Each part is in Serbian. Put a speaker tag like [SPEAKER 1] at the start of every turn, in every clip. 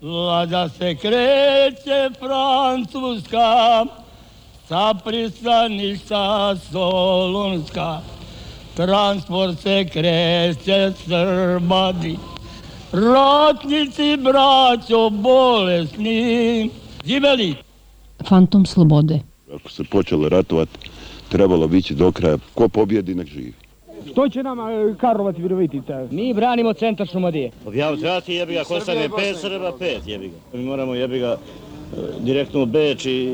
[SPEAKER 1] Vlada se kreće Francuska, sa pristaništa Solunska. Transport se kreće Srbadi, ratnici braćo bolesni. Živeli!
[SPEAKER 2] Fantom slobode.
[SPEAKER 3] Ako se počelo ratovati, trebalo bići do kraja. Ko pobjedi, nek živi.
[SPEAKER 4] Što će nama e, Karlovac Virovitica?
[SPEAKER 5] Mi branimo centar Šumadije.
[SPEAKER 6] Objavljati jebi ga, ko stane pet Srba, pet jebi ga. Mi moramo jebi ga e, direktno u Beč i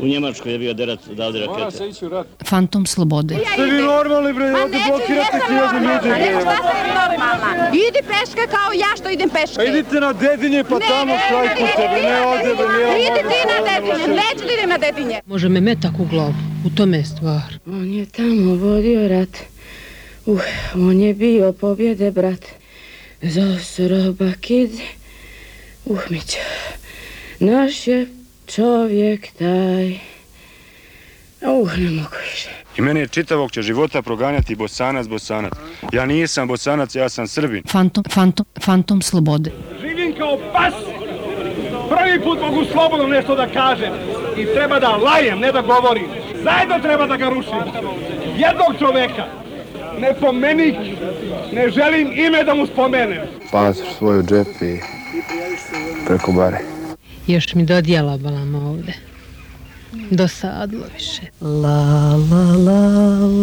[SPEAKER 6] u Njemačku jebi ga derat dalje rakete. Mora se
[SPEAKER 2] ići u rat. Fantom slobode.
[SPEAKER 4] Ste vi normalni bre, ovdje blokirate hiljadu ljudi.
[SPEAKER 7] Nego šta ste normalna? Idi peške kao ja što idem peške.
[SPEAKER 4] Pa idite na dedinje pa tamo štrajkujte, ne ovdje da nije.
[SPEAKER 7] Idi ti na dedinje, neću da idem na dedinje.
[SPEAKER 2] Može me metak u glavu, u tome je stvar.
[SPEAKER 8] On je tamo vodio rat. Uh, on je bio pobjede, brat. Za sroba kid. Uh, Mića. Naš je čovjek taj. Uh, ne mogu više.
[SPEAKER 9] I mene je čitavog će života proganjati bosanac, bosanac. Ja nisam bosanac, ja sam srbin.
[SPEAKER 2] Fantom, fantom, fantom slobode.
[SPEAKER 4] Živim kao pas. Prvi put mogu slobodno nešto da kažem. I treba da lajem, ne da govorim. Zajedno treba da ga rušim. Jednog čoveka. Ne pomenik. Ne želim ime da mu spomenem.
[SPEAKER 10] Pasoš svoju džep i preko bare.
[SPEAKER 2] Još mi dodjela balama ovde. Dosadlo više.
[SPEAKER 11] La la la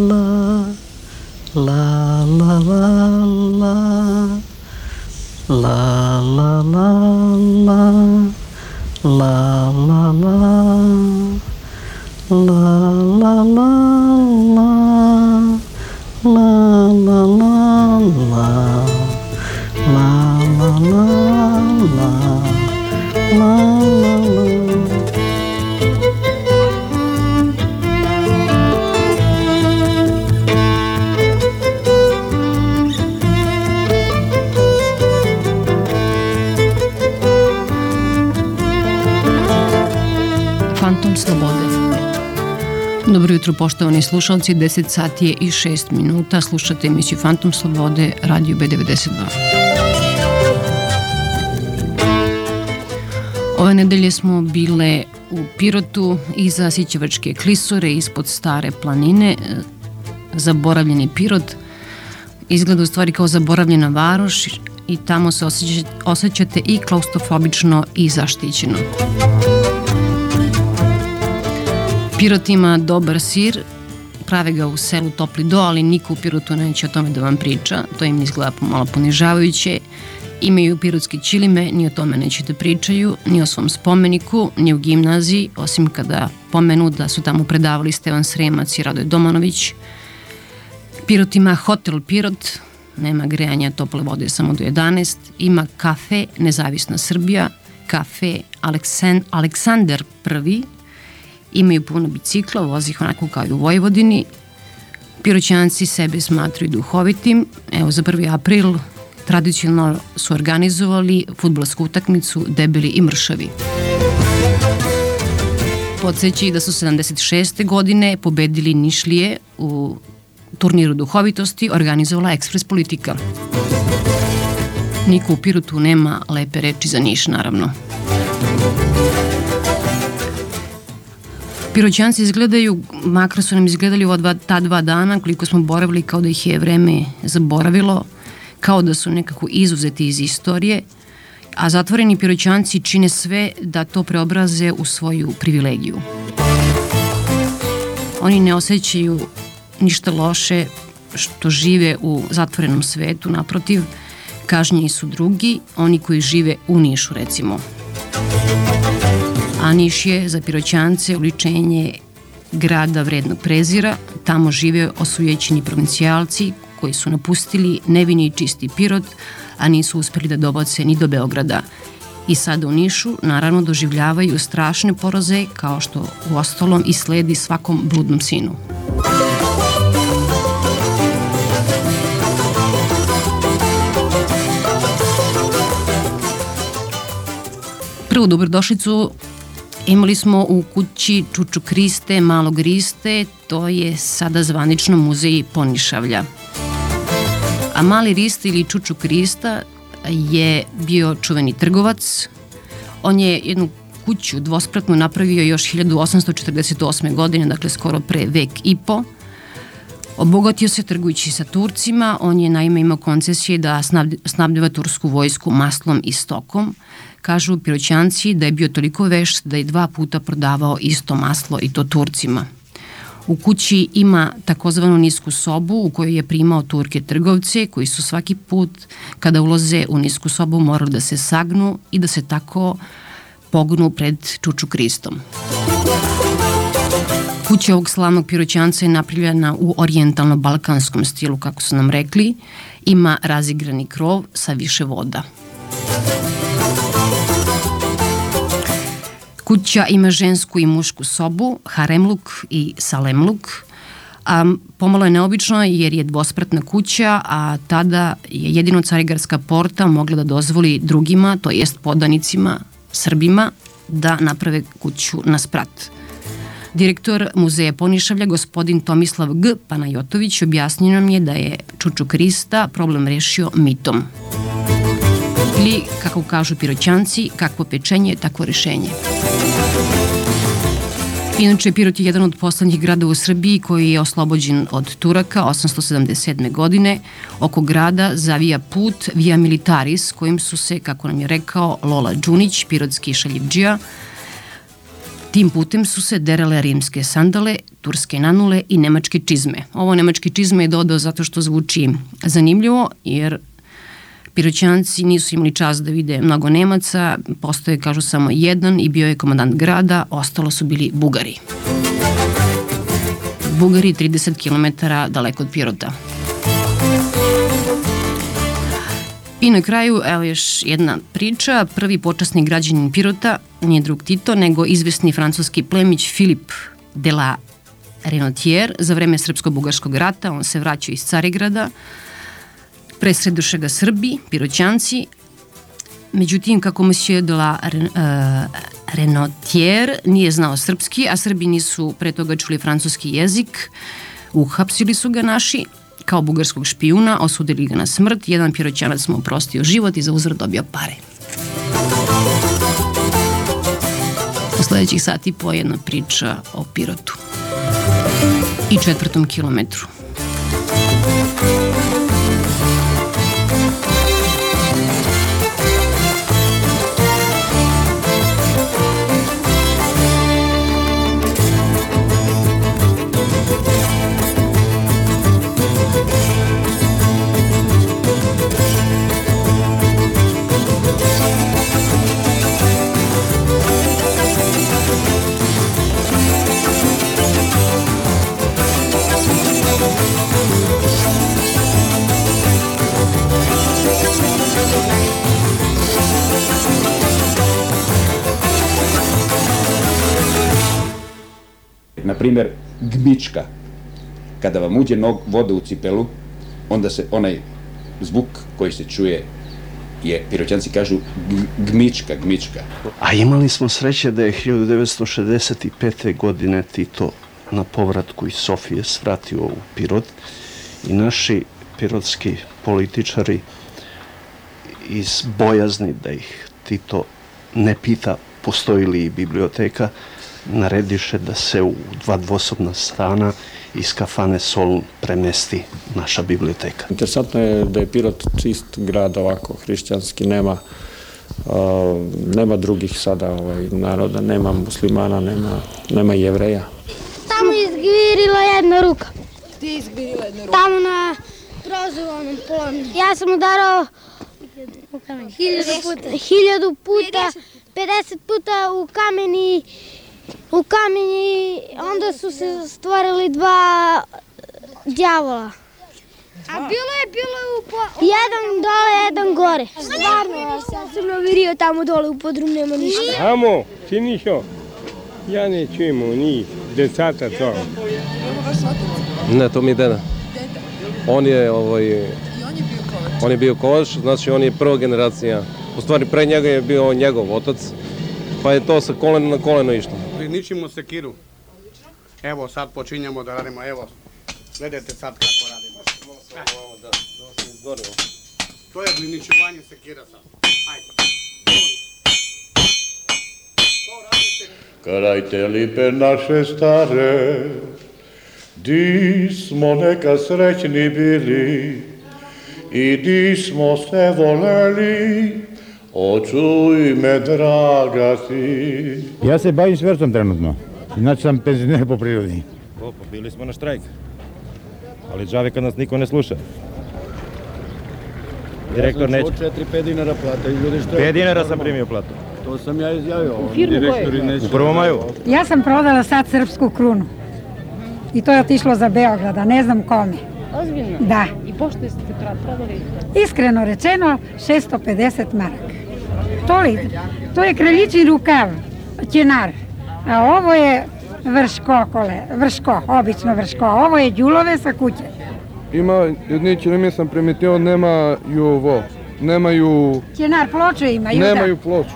[SPEAKER 11] la. La la la la. La la la La. La la la. La la la la. La la la la. La la la
[SPEAKER 2] Fantom slobode. Dobro jutro poštovani slušalci, 10 sati je i 6 minuta, slušate emisiju Fantom slobode, radio B92. Ove nedelje smo bile u Pirotu iza Sićevačke klisore ispod stare planine. Zaboravljeni Pirot izgleda u stvari kao zaboravljena varoš i tamo se osjećate, i klaustrofobično i zaštićeno. Pirot ima dobar sir, prave ga u selu Topli do, ali niko u Pirotu neće o tome da vam priča. To im izgleda malo ponižavajuće Imaju pirotske čilime, ni o tome nećete pričaju, ni o svom spomeniku, ni u gimnaziji, osim kada pomenu da su tamo predavali Stevan Sremac i Radoje Domanović. Pirot ima hotel Pirot, nema grejanja tople vode samo do 11, ima kafe Nezavisna Srbija, kafe Aleksan, Aleksandar I, imaju puno bicikla, vozi ih onako kao i u Vojvodini, Piroćanci sebe smatruju duhovitim, evo za 1. april tradicionalno su organizovali futbolsku utakmicu Debeli i Mršavi. Podseći da su 76. godine pobedili Nišlije u turniru duhovitosti organizovala Ekspres Politika. Niko u Pirotu nema lepe reči za Niš, naravno. Piroćanci izgledaju, makro su nam izgledali u dva, ta dva dana, koliko smo boravili kao da ih je vreme zaboravilo, kao da su nekako izuzeti iz istorije, a zatvoreni piroćanci čine sve da to preobraze u svoju privilegiju. Oni ne osjećaju ništa loše što žive u zatvorenom svetu, naprotiv, kažnjeni su drugi, oni koji žive u Nišu recimo. A Niš je za piroćance uličenje grada vrednog prezira, tamo žive osujećeni provincijalci koji su napustili nevini i čisti Pirot, a nisu uspeli da dobace ni do Beograda. I sada u Nišu naravno doživljavaju strašne poroze kao što u ostalom i sledi svakom bludnom sinu. Prvu dobrodošlicu imali smo u kući Čuču Kriste, Malog Riste, to je sada zvanično muzej Ponišavlja. A mali Rista ili Čuču Krista je bio čuveni trgovac. On je jednu kuću dvospratnu napravio još 1848. godine, dakle skoro pre vek i po. Obogatio se trgujući sa Turcima, on je naime imao koncesije da snabdeva tursku vojsku maslom i stokom. Kažu piroćanci da je bio toliko vešt da je dva puta prodavao isto maslo i to Turcima. U kući ima takozvanu nisku sobu u kojoj je primao Turke trgovce koji su svaki put kada ulaze u nisku sobu morali da se sagnu i da se tako pognu pred Čuču Kristom. Kuća ovog slavnog piroćanca je napravljena u orijentalno-balkanskom stilu, kako su nam rekli. Ima razigrani krov sa više voda. Kuća ima žensku i mušku sobu, haremluk i salemluk. A, pomalo je neobično jer je dvospratna kuća, a tada je jedino carigarska porta mogla da dozvoli drugima, to jest podanicima, Srbima, da naprave kuću na sprat. Direktor muzeja Ponišavlja, gospodin Tomislav G. Panajotović, objasnio nam je da je Čuču Krista problem rešio mitom. Ili, kako kažu piroćanci, kakvo pečenje, takvo rešenje. Inače, Pirot je jedan od poslednjih grada u Srbiji koji je oslobođen od Turaka 877. godine. Oko grada zavija put Via Militaris, kojim su se, kako nam je rekao Lola Đunić, pirotski šaljivđija, Tim putem su se derale rimske sandale, turske nanule i nemačke čizme. Ovo nemačke čizme je dodao zato što zvuči zanimljivo, jer Piroćanci nisu imali čas da vide mnogo Nemaca, postoje, kažu, samo jedan i bio je komandant grada, ostalo su bili Bugari. Bugari 30 km daleko od Pirota. I na kraju, evo još jedna priča. Prvi počasni građanin Pirota nije drug Tito, nego izvesni francuski plemić Filip de la Renotier za vreme Srpsko-Bugarskog rata. On se vraćao iz Carigrada, presreduše ga Srbi, Piroćanci, Međutim, kako monsieur de la uh, Renotier nije znao srpski, a Srbi nisu pre toga čuli francuski jezik, uhapsili su ga naši kao bugarskog špijuna, osudili ga na smrt, jedan piroćanac mu oprostio život i za uzor dobio pare. U sledećih sati po jedna priča o Pirotu i četvrtom kilometru.
[SPEAKER 12] Na primer, gmička. Kada vam uđe nog vode u cipelu, onda se onaj zvuk koji se čuje je, piroćanci kažu, gmička, gmička.
[SPEAKER 13] A imali smo sreće da je 1965. godine Tito na povratku iz Sofije svratio u Pirot i naši pirotski političari iz bojazni da ih Tito ne pita postoji li biblioteka, narediše da se u dva dvosobna stana iz kafane Solun premesti naša biblioteka.
[SPEAKER 14] Interesantno je da je Pirot čist grad ovako, hrišćanski, nema uh, nema drugih sada ovaj, naroda, nema muslimana, nema, nema jevreja.
[SPEAKER 15] Tamo izgvirila jedna ruka.
[SPEAKER 16] Ti je izgvirila jedna ruka?
[SPEAKER 15] Tamo na prozovanom polonu. Ja sam udarao hiljadu puta, hiljadu puta, 50 puta u kamen i u kamen i onda su se stvorili dva djavola.
[SPEAKER 16] A bilo je, bilo je u... Po...
[SPEAKER 15] Jedan dole, jedan gore.
[SPEAKER 16] Stvarno, ja sam navirio tamo dole u podrum, nema ništa.
[SPEAKER 17] Amo, Sinišo, ja ne čujemo njih, desata to.
[SPEAKER 18] Ne, to mi je deda. On je, ovaj, on je bio kovač, znači on je prva generacija. U stvari pre njega je bio njegov otac, pa je to sa kolena na koleno išlo.
[SPEAKER 19] Ničimo sekiru. Evo sad počinjamo da radimo, evo, gledajte sad kako radimo.
[SPEAKER 20] To je bliničevanje sekira sad. Ajde.
[SPEAKER 21] Karajte lipe naše stare, di smo neka srećni bili i di smo se voleli, očuj me draga ti.
[SPEAKER 12] Ja se bavim švercom trenutno, inače sam penzioner po prirodi.
[SPEAKER 18] O, pa bili smo na štrajk. Ali džave kad nas niko ne sluša. Direktor neće.
[SPEAKER 12] 4-5 dinara plata i ljudi što
[SPEAKER 18] 5 dinara sam primio platu.
[SPEAKER 12] To sam ja izjavio.
[SPEAKER 22] U firmu koje?
[SPEAKER 18] U prvom maju.
[SPEAKER 22] Ja sam prodala sad srpsku krunu. I to je otišlo za Beograda, ne znam kome.
[SPEAKER 2] Ozbiljno?
[SPEAKER 22] Da.
[SPEAKER 2] I pošto ste prodali?
[SPEAKER 22] Iskreno rečeno, 650 maraka. To li? To je kraljičin rukav, ćenar. A ovo je vrško kole, vrško, obično vrško. Ovo je đulove sa kuće.
[SPEAKER 10] Ima jedni čini sam primetio, nemaju ovo, nemaju,
[SPEAKER 22] Ćenar ploče imaju,
[SPEAKER 10] nemaju
[SPEAKER 22] da.
[SPEAKER 10] ploču.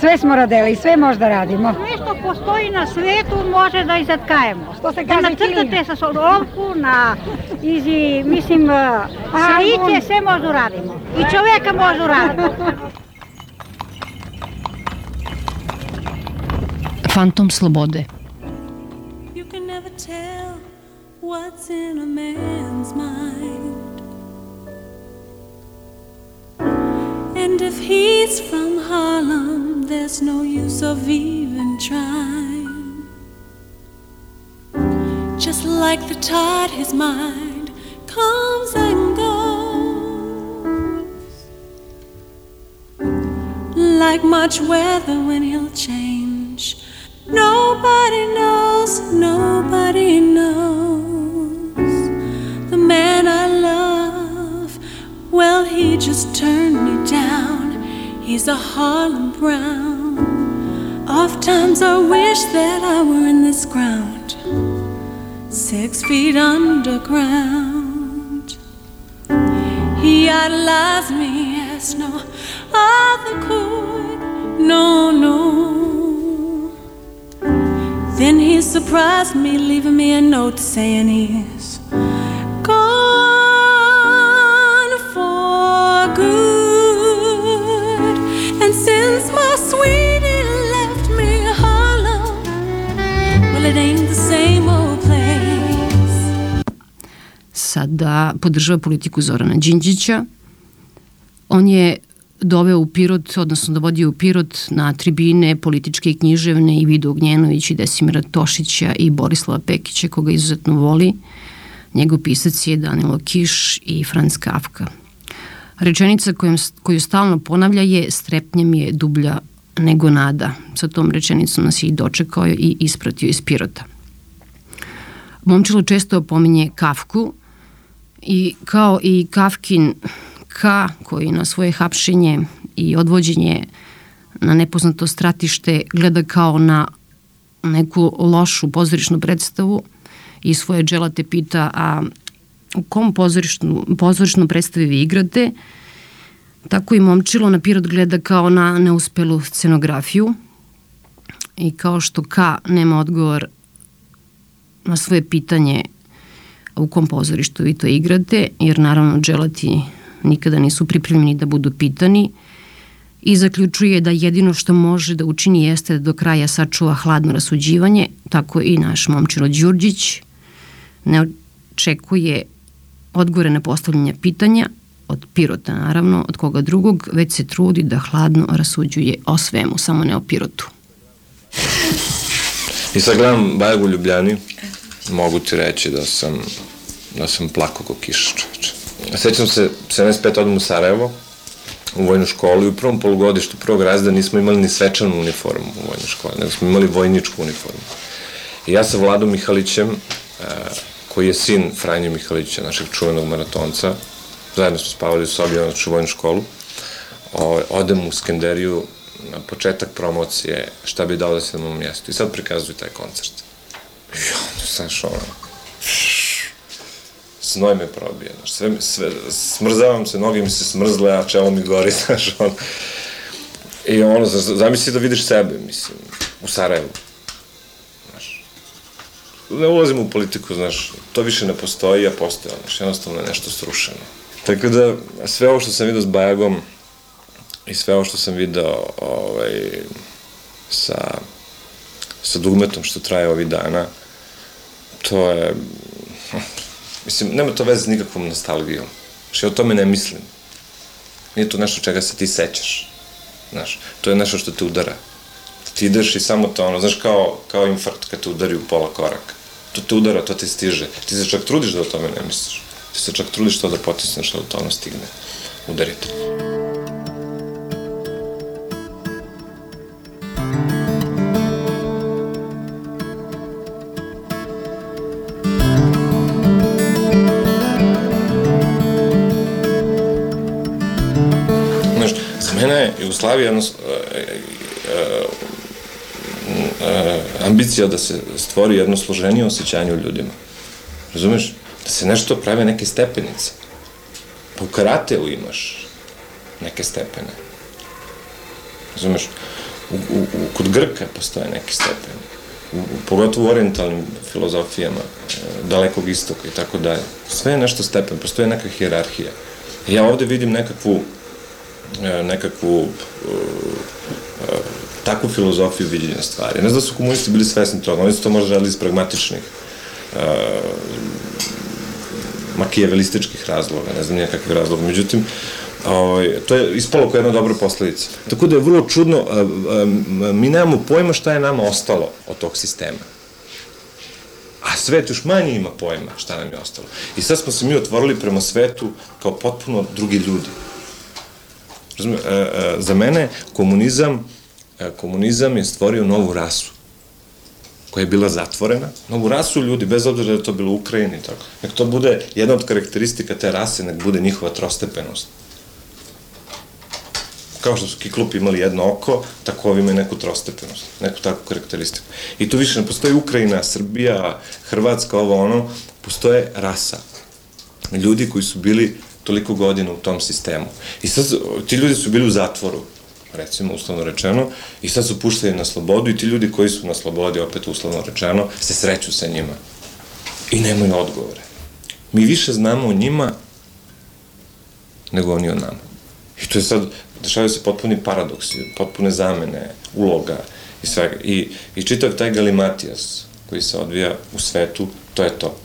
[SPEAKER 22] Sve smo radili, sve možda radimo.
[SPEAKER 23] Sve što postoji na svetu može da izadkajemo.
[SPEAKER 22] Što se
[SPEAKER 23] Da
[SPEAKER 22] kaže
[SPEAKER 23] nacrtate sa solovku, na izi, mislim, sa iće, sve može uradimo. I čoveka može uraditi.
[SPEAKER 2] Fantom slobode.
[SPEAKER 24] You can never tell what's in a man's mind. And if he's from Harlem, there's no use of even trying. Just like the tide, his mind comes and goes. Like much weather when he'll change. Nobody knows, nobody knows. The man I love, well, he just turned me down. He's a Harlem Brown. Oft times I wish that I were in this ground, six feet underground. He idolized me as no other could, no, no. Then he surprised me, leaving me a note saying he's gone for good. And since my sweetie left me Harlem, well, it ain't the same old place.
[SPEAKER 2] Sada podržava politiku Zorana Đinđića. On je doveo u Pirot, odnosno dovodio u Pirot na tribine političke i književne i Vido Ognjenović i Desimira Tošića i Borislava Pekića, koga izuzetno voli. Njegov pisac je Danilo Kiš i Franz Kafka. Rečenica kojom, koju stalno ponavlja je strepnja mi je dublja nego nada. Sa tom rečenicom nas je i dočekao i ispratio iz Pirota. Momčilo često opominje Kafku i kao i Kafkin K koji na svoje hapšenje i odvođenje na nepoznato stratište gleda kao na neku lošu pozorišnu predstavu i svoje dželate pita a u kom pozorišnu, pozorišnu predstavi vi igrate, tako i momčilo na Pirot gleda kao na neuspelu scenografiju i kao što K nema odgovor na svoje pitanje u kom pozorištu vi to igrate, jer naravno dželati nikada nisu pripremljeni da budu pitani i zaključuje da jedino što može da učini jeste da do kraja sačuva hladno rasuđivanje, tako i naš momčilo Đurđić ne očekuje odgovore na postavljanje pitanja, od Pirota naravno, od koga drugog, već se trudi da hladno rasuđuje o svemu, samo ne o Pirotu.
[SPEAKER 25] I sad gledam Bajag u Ljubljani, mogu ti reći da sam, da sam plakao ko kiša čoveče. Sećam se, 75 odem u Sarajevo, u vojnu školu i u prvom polugodištu prvog razda nismo imali ni svečanu uniformu u vojnoj školi, nego smo imali vojničku uniformu. I ja sa Vladom Mihalićem, e, koji je sin Franje Mihalića, našeg čuvenog maratonca, zajedno smo spavali u sobi, on u vojnu školu, odem u Skenderiju na početak promocije, šta bi dao da se na mom mjestu. I sad prikazuju taj koncert. I onda, znaš, ono, znoj me probije, znaš, sve, sve, smrzavam se, noge mi se smrzle, a čelo mi gori, znaš, ono. I ono, zamisli da vidiš sebe, mislim, u Sarajevu. Znaš, ne ulazim u politiku, znaš, to više ne postoji, a postoje, znaš, jednostavno je nešto srušeno. Tako da, sve ovo što sam vidio s Bajagom i sve ovo što sam video ovaj, sa, sa dugmetom što traje ovih dana, to je, mislim, nema to veze s nikakvom nostalgijom. Znači, ja o tome ne mislim. Nije to nešto čega se ti sećaš. Znaš, to je nešto što te udara. Ti ideš i samo to, ono, znaš, kao, kao infarkt kad te udari u pola koraka. To te udara, to te stiže. Ti se čak trudiš da o tome ne misliš. Ti se čak trudiš to da potisneš, da to ono stigne. Udarite. Znaš, mene je Jugoslavija jedno, e, e, e, ambicija da se stvori jedno složenije osjećanje u ljudima. Razumeš? Da se nešto prave neke stepenice. Pa u karateu imaš neke stepene. Razumeš? U, u, u, kod Grka postoje neki stepeni. U, u, pogotovo u orientalnim filozofijama, dalekog istoka i tako dalje. Sve je nešto stepen, postoje neka hjerarhija. I ja ovde vidim nekakvu nekakvu e, takvu filozofiju viđenja stvari. Ne znam da su komunisti bili svesni toga, oni su to možda radili iz pragmatičnih makijevelističkih razloga, ne znam nijakakvih razloga. Međutim, ovaj, to je ispalo kao jedna dobra posledica. Tako da je vrlo čudno, mi nemamo pojma šta je nama ostalo od tog sistema. A svet još manje ima pojma šta nam je ostalo. I sad smo se mi otvorili prema svetu kao potpuno drugi ljudi. Razumije, a, a, za mene komunizam, a, komunizam je stvorio novu rasu koja je bila zatvorena, novu rasu ljudi, bez obzira da je to bilo u Ukrajini i tako. Nek to bude jedna od karakteristika te rase, nek bude njihova trostepenost. Kao što su kiklupi imali jedno oko, tako ovi imaju neku trostepenost, neku takvu karakteristiku. I tu više ne postoji Ukrajina, Srbija, Hrvatska, ovo ono, postoje rasa. Ljudi koji su bili toliko godina u tom sistemu. I sad, ti ljudi su bili u zatvoru recimo uslovno rečeno, i sad su pušteni na slobodu i ti ljudi koji su na slobodi, opet uslovno rečeno, se sreću sa njima. I nemaju odgovore. Mi više znamo o njima nego oni o nama. I to je sad, dešavaju se potpuni paradoksi, potpune zamene, uloga i svega. I, i čitav taj galimatijas koji se odvija u svetu, to je to.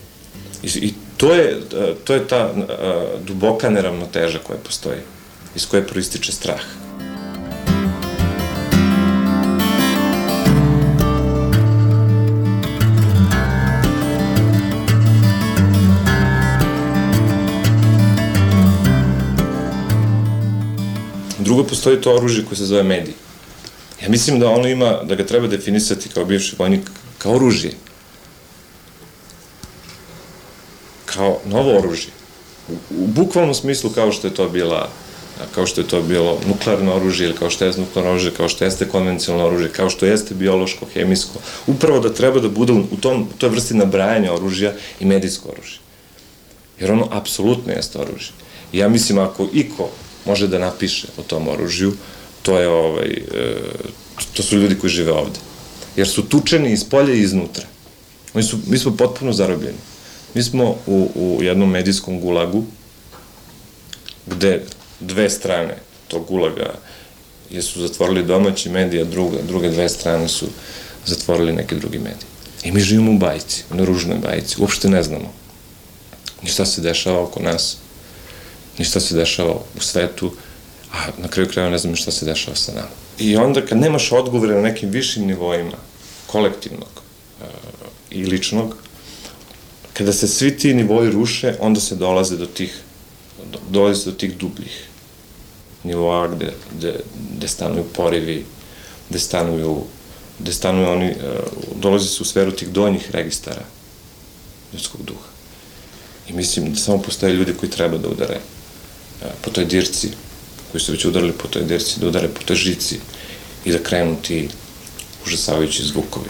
[SPEAKER 25] I, i to je, to je ta a, duboka neravnoteža koja postoji, iz koje proističe strah. Drugo, postoji to oružje koje se zove medij. Ja mislim da ono ima, da ga treba definisati kao bivši vojnik, kao oružje. Kao novo oružje. U, u bukvalnom smislu kao što je to bila kao što je to bilo nuklearno oružje ili kao što je nuklearno oružje, kao što jeste konvencionalno oružje, kao što jeste biološko, hemijsko, upravo da treba da bude u tom, u toj vrsti nabrajanja oružja i medijsko oružje. Jer ono apsolutno jeste oružje. I ja mislim, ako iko može da napiše o tom oružju, to je ovaj, e, to su ljudi koji žive ovde. Jer su tučeni iz polja i iznutra. Oni su, mi smo potpuno zarobljeni. Mi smo u, u jednom medijskom gulagu, gde dve strane tog gulaga jesu zatvorili domaći mediji, a druga, druge dve strane su zatvorili neki drugi mediji. I mi živimo u bajci, u ružnoj bajci, uopšte ne znamo ni šta se dešava oko nas, ni šta se dešava u svetu, a na kraju kraja ne znam šta se dešava sa nama. I onda kad nemaš odgovore na nekim višim nivoima, kolektivnog uh, i ličnog, kada se svi ti nivoji ruše, onda se dolaze do tih, do, dolaze do tih dubljih nivoa gde, gde, gde stanuju porivi, gde stanuju, gde stanuju oni, uh, dolaze se u sferu tih donjih registara ljudskog duha. I mislim da samo postoje ljudi koji treba da udare po toj dirci, koji su već udarili po toj dirci, da udare po toj žici i da krenu ti užasavajući zvukovi,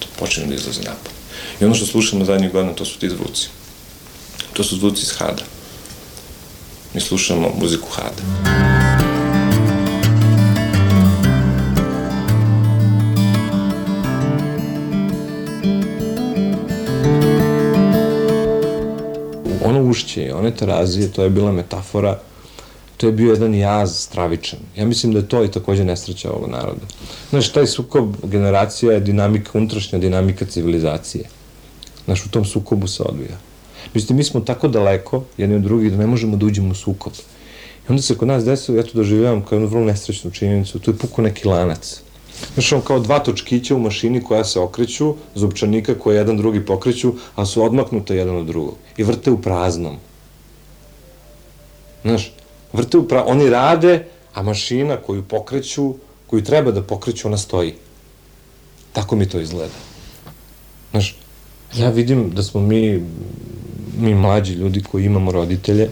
[SPEAKER 25] da počinu da izlaze napad. I ono što slušamo zadnjih godina, to su ti zvuci. To su zvuci iz Hada. Mi slušamo muziku Hada. čvršće i one terazije, to je bila metafora, to je bio jedan jaz stravičan. Ja mislim da je to i takođe nesreća ovog naroda. Znaš, taj sukob generacija je dinamika, unutrašnja dinamika civilizacije. Znaš, u tom sukobu se odvija. Mislim, mi smo tako daleko jedni od drugih da ne možemo da uđemo u sukob. I onda se kod nas desilo, ja to doživljavam kao jednu vrlo nesrećnu činjenicu, tu je puko neki lanac. Znaš, on kao dva točkića u mašini koja se okreću, zupčanika koje jedan drugi pokreću, a su odmaknute jedan od drugog. I vrte u praznom. Znaš, vrte u praznom. Oni rade, a mašina koju pokreću, koju treba da pokreću, ona stoji. Tako mi to izgleda. Znaš, ja vidim da smo mi, mi mlađi ljudi koji imamo roditelje,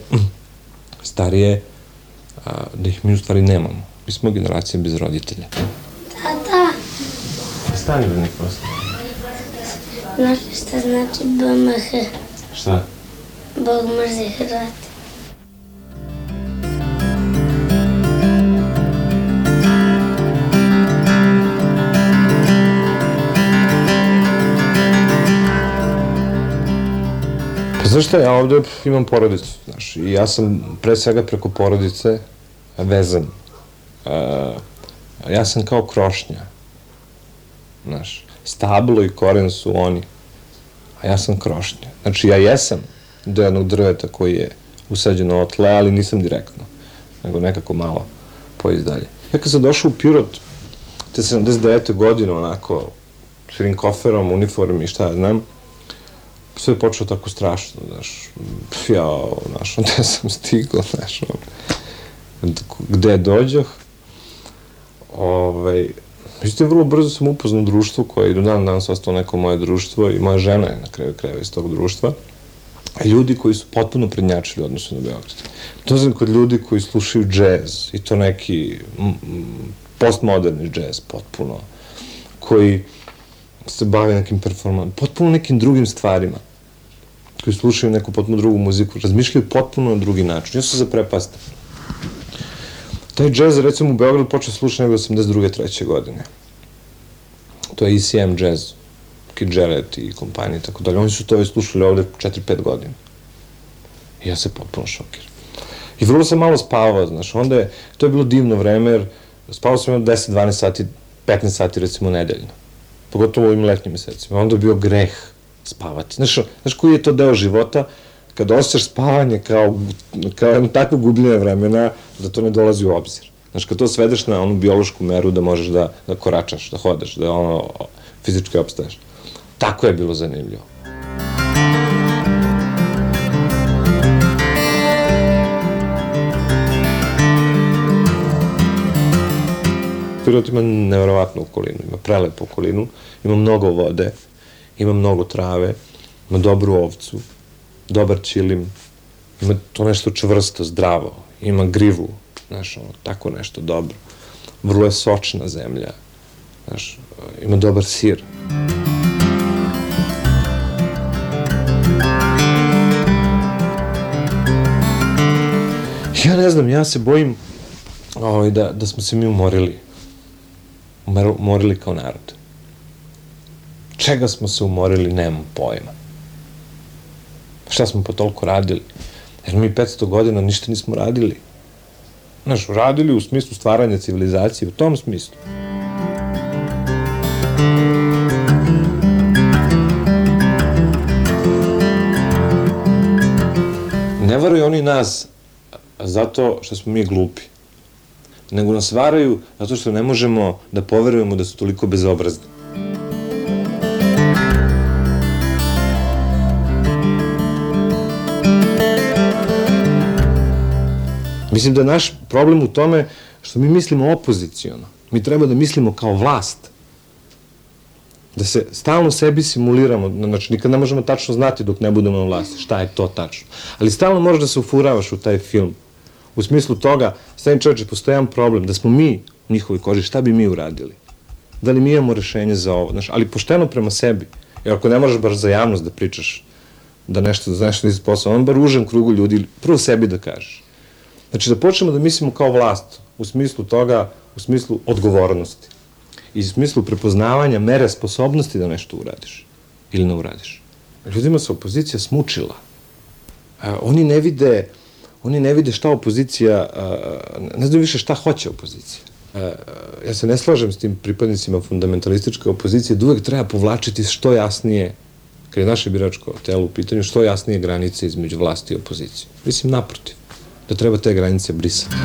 [SPEAKER 25] starije, a, da ih mi u stvari nemamo. Mi smo generacija bez roditelja.
[SPEAKER 15] Tata,
[SPEAKER 25] Stani da nek prosto.
[SPEAKER 15] znaš šta znači BMH?
[SPEAKER 25] Šta?
[SPEAKER 15] Bog mrzi Hrvate.
[SPEAKER 25] Znaš šta, ja ovde imam porodicu, znaš, i ja sam pre svega preko porodice vezan. Uh, ja sam kao krošnja, znaš, stablo i koren su oni, a ja sam krošnja. Znači, ja jesam do jednog drveta koji je usađeno od tle, ali nisam direktno, nego nekako malo poizdalje. Ja kad sam došao u Pirot, te 79. godine, onako, jednim koferom, uniformi, šta ja znam, sve počelo tako strašno, znaš, jao, znaš, gde sam stigao, znaš, gde dođoh, ovaj, međutim, vrlo brzo sam upoznao društvo koje i do dan danas ostalo neko moje društvo i moja žena je na kraju krajeva iz tog društva, ljudi koji su potpuno prednjačili u odnosu na Beograd. Sam kod ljudi koji slušaju džez, i to neki postmoderni džez, potpuno, koji se bave nekim performansima, potpuno nekim drugim stvarima, koji slušaju neku potpuno drugu muziku, razmišljaju potpuno na drugi način. Ja sam zaprepastan. Taj džez, recimo, u Beogradu počeo slušati nego 82. treće godine. To je ECM džez, Kid Jarrett i kompanije tako dalje. Oni su to već slušali ovde 4-5 godina. I ja se potpuno šokiram. I vrlo sam malo spavao, znaš, onda je, to je bilo divno vreme, jer spavao sam jedno 10-12 sati, 15 sati recimo nedeljno. Pogotovo u ovim letnjim mesecima. Onda je bio greh spavati. Znaš, znaš koji je to deo života kada osjećaš spavanje kao, kao jedno takvo gubljenje vremena da to ne dolazi u obzir. Znaš, kad to svedeš na onu biološku meru da možeš da, da koračaš, da hodeš, da ono, fizički opstaješ. Tako je bilo zanimljivo. Pirot ima nevjerovatnu okolinu, ima prelepu okolinu, ima mnogo vode, ima mnogo trave, ima dobru ovcu, dobar čilim, ima to nešto čvrsto, zdravo, ima grivu, znaš, ono, tako nešto dobro. Vrlo je sočna zemlja, znaš, ima dobar sir. Ja ne znam, ja se bojim ovaj, da, da smo se mi umorili. Umor- Umorili kao narod. Čega smo se umorili, nemam pojma. Šta smo po toliko radili? Jer mi 500 godina ništa nismo radili. Znaš, radili u smislu stvaranja civilizacije, u tom smislu. Ne varaju oni nas zato što smo mi glupi, nego nas varaju zato što ne možemo da poverujemo da su toliko bezobrazni. Mislim da naš problem u tome što mi mislimo opozicijono. Mi treba da mislimo kao vlast. Da se stalno sebi simuliramo, znači nikad ne možemo tačno znati dok ne budemo na vlasti šta je to tačno. Ali stalno možeš da se ufuravaš u taj film. U smislu toga, stani čovječe, postoji jedan problem, da smo mi u njihovoj koži, šta bi mi uradili? Da li mi imamo rešenje za ovo? Znaš, ali pošteno prema sebi. Jer ako ne možeš baš za javnost da pričaš, da nešto, da nešto nisi posao, on bar užem krugu ljudi, prvo sebi da kažeš. Znači da počnemo da mislimo kao vlast, u smislu toga, u smislu odgovornosti. I u smislu prepoznavanja mere sposobnosti da nešto uradiš ili ne uradiš. Ljudima se opozicija smučila. a, oni ne vide oni ne vide šta opozicija, ne znaju više šta hoće opozicija. Ja se ne slažem s tim pripadnicima fundamentalističke opozicije, da uvek treba povlačiti što jasnije, kad je naše biračko telo u pitanju, što jasnije granice između vlasti i opozicije. Mislim, naprotiv, da treba te granice brisati.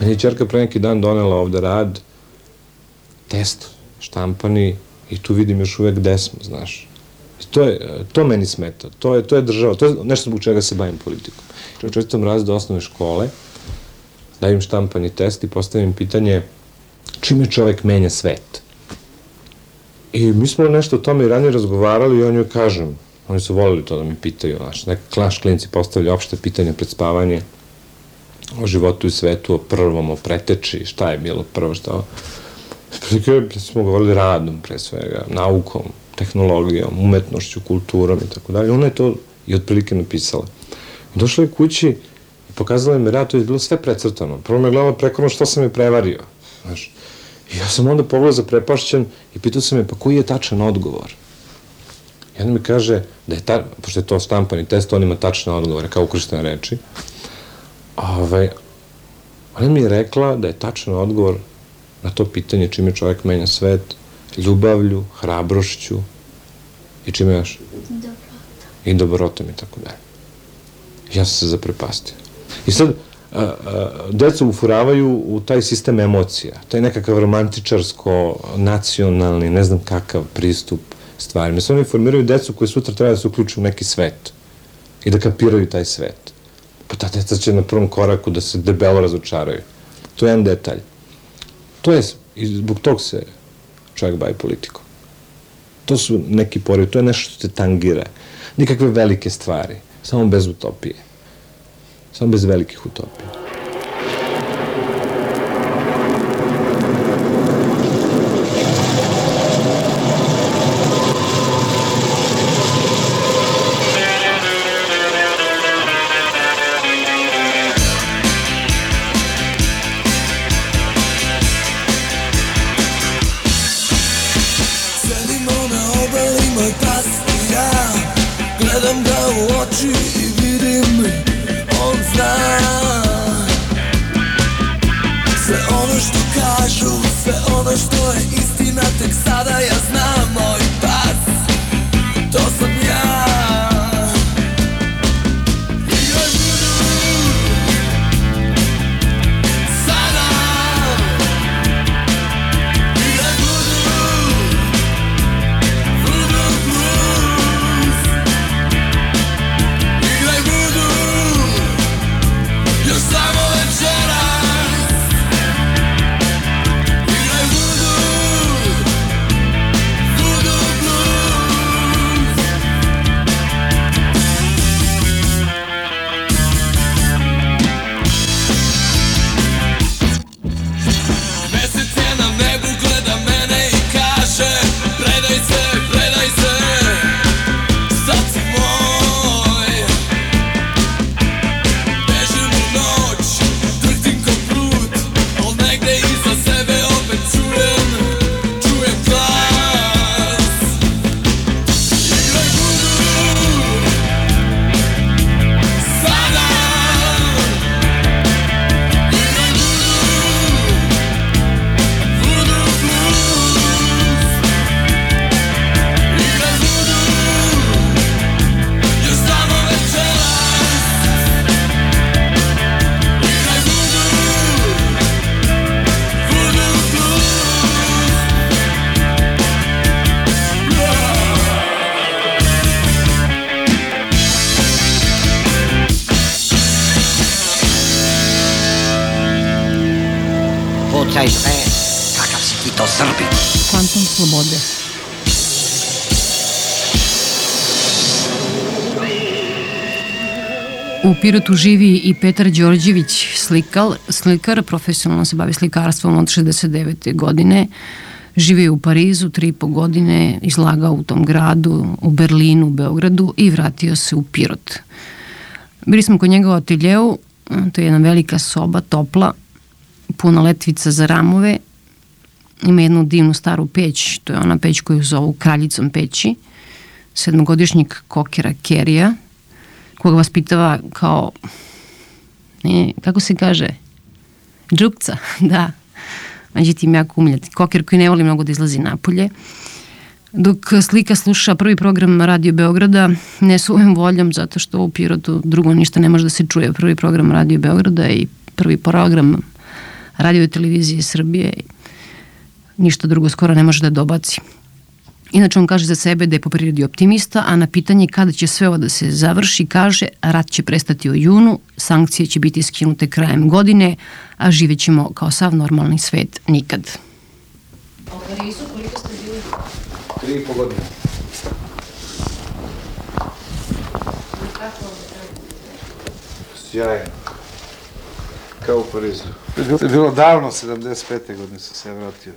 [SPEAKER 25] Meni je čerka pre neki dan donela ovde rad, test štampani i tu vidim još uvek gde smo, znaš. I to, je, to meni smeta, to je, to je država, to je nešto zbog čega se bavim politikom. U četvrtom razredu osnovne škole, dajem štampani test i postavim pitanje čime čovek menja svet. I mi smo nešto o tome i ranije razgovarali i on joj kažem, oni su volili to da mi pitaju, znaš, neki klaš klinci postavljaju opšte pitanja pred spavanje, o životu i svetu, o prvom, o preteči, šta je bilo prvo, šta ovo. Prilike smo govorili radom, pre svega, naukom, tehnologijom, umetnošću, kulturom i tako dalje. Ona je to i otprilike napisala. Došla je kući i pokazala mi rad, to je bilo sve precrtano. Prvo me gledala preko što sam je prevario. Znaš. I ja sam onda pogledao za prepašćen i pitao sam je, pa koji je tačan odgovor? I onda mi kaže da je, ta, pošto je to štampani test, on ima tačne odgovore, kao ukrštene reči. Ove, ona mi je rekla da je tačan odgovor na to pitanje čime čovjek menja svet, ljubavlju, hrabrošću i čime još? Dobrotom. I dobrotom i tako dalje. Ja sam se zaprepastio. I sad, deca ufuravaju u taj sistem emocija, taj nekakav romantičarsko, nacionalni, ne znam kakav pristup stvarima. Sve oni formiraju decu koji sutra treba da se uključu u neki svet i da kapiraju taj svet. Pa ta deca će na prvom koraku da se debelo razočaraju. To je jedan detalj. To je, i zbog tog se čovjek bavi politikom. To su neki poriv, to je nešto što te tangira. Nikakve velike stvari, samo bez utopije. Samo bez velikih utopija.
[SPEAKER 2] Slobode. U Pirotu živi i Petar Đorđević, slikar, slikar, profesionalno se bavi slikarstvom od 69. godine. Živi u Parizu tri i po godine, izlagao u tom gradu, u Berlinu, u Beogradu i vratio se u Pirot. Bili smo kod njega u ateljeu, to je jedna velika soba, topla, puno letvica za ramove. Ima jednu divnu staru peć, to je ona peć koju zovu kraljicom peći, sedmogodišnjeg kokera Kerija, koga vas pitava kao, ne, kako se kaže, džukca, da, međutim jako umljati. Koker koji ne voli mnogo da izlazi napolje. Dok slika sluša prvi program Radio Beograda, ne svojom voljom, zato što u Pirotu drugo ništa ne može da se čuje. Prvi program Radio Beograda i prvi program Radio televizije Srbije, ništa drugo skoro ne može da dobaci. Inače on kaže za sebe da je po prirodi optimista, a na pitanje kada će sve ovo da se završi kaže rat će prestati u junu, sankcije će biti skinute krajem godine, a živet ćemo kao sav normalni svet nikad.
[SPEAKER 26] A u Parizu koliko ste bili?
[SPEAKER 27] Tri i po godine. Sjajno. Kao u Parizu. Bilo davno, 75. godine sam se vratio.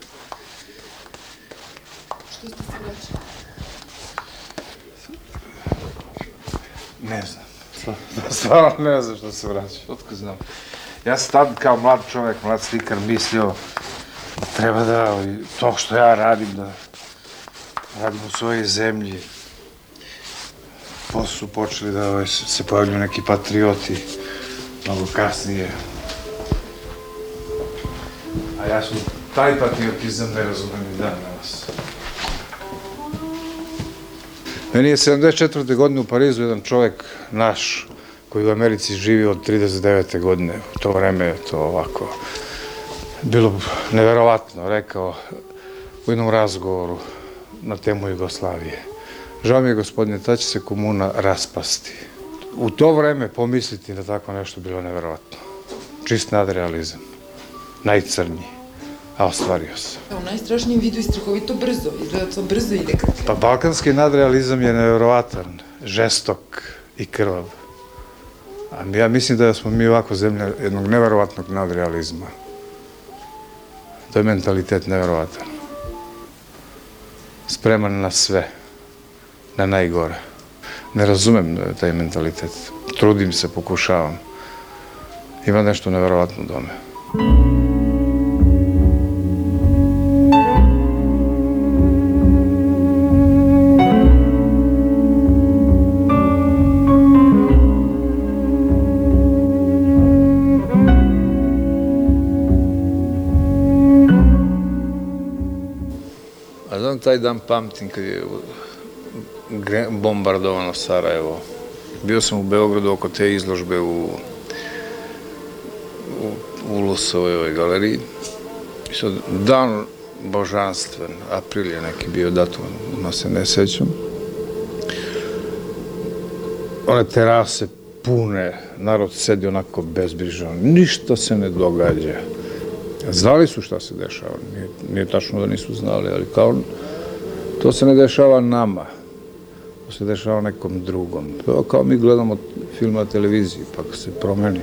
[SPEAKER 27] Ne znam. Stvarno ne znam što se vraća. Otko znam. Ja sam tad kao mlad čovjek, mlad slikar mislio da treba da to što ja radim, da radim u svojoj zemlji. Posle su počeli da ovaj, se pojavljuju neki patrioti, mnogo kasnije. A ja su taj patriotizam ne razumem i dan danas. Meni je 74. godine u Parizu jedan čovjek naš koji u Americi živi od 39. godine. U to vreme je to ovako bilo neverovatno, rekao u jednom razgovoru na temu Jugoslavije. Žao mi je, gospodine, ta će se komuna raspasti. U to vreme pomisliti na tako nešto bilo neverovatno. Čist nadrealizam. Najcrnji. A ostvario se.
[SPEAKER 26] U najstrašnijem vidu strahovito brzo. Izgleda to brzo ide kad
[SPEAKER 27] Pa balkanski nadrealizam je neverovatan, žestok i krvav. A ja mislim da smo mi ovako zemlja jednog neverovatnog nadrealizma. To je mentalitet neverovatan. Spreman na sve, na najgore. Ne razumem taj mentalitet. Trudim se, pokušavam. Ima nešto neverovatno u tome. Taj dan pamtim kad je bombardovano Sarajevo. Bio sam u Beogradu oko te izložbe u, u, u Lusovoj ovoj galeriji. I sad, dan božanstven, april je neki bio datum, ma se ne sećam. One terase pune, narod sedi onako bezbrižan, ništa se ne događa. Znali su šta se dešava, nije, nije tačno da nisu znali, ali kao to se ne dešava nama, to se dešava nekom drugom. To kao mi gledamo film na televiziji, pa se promeni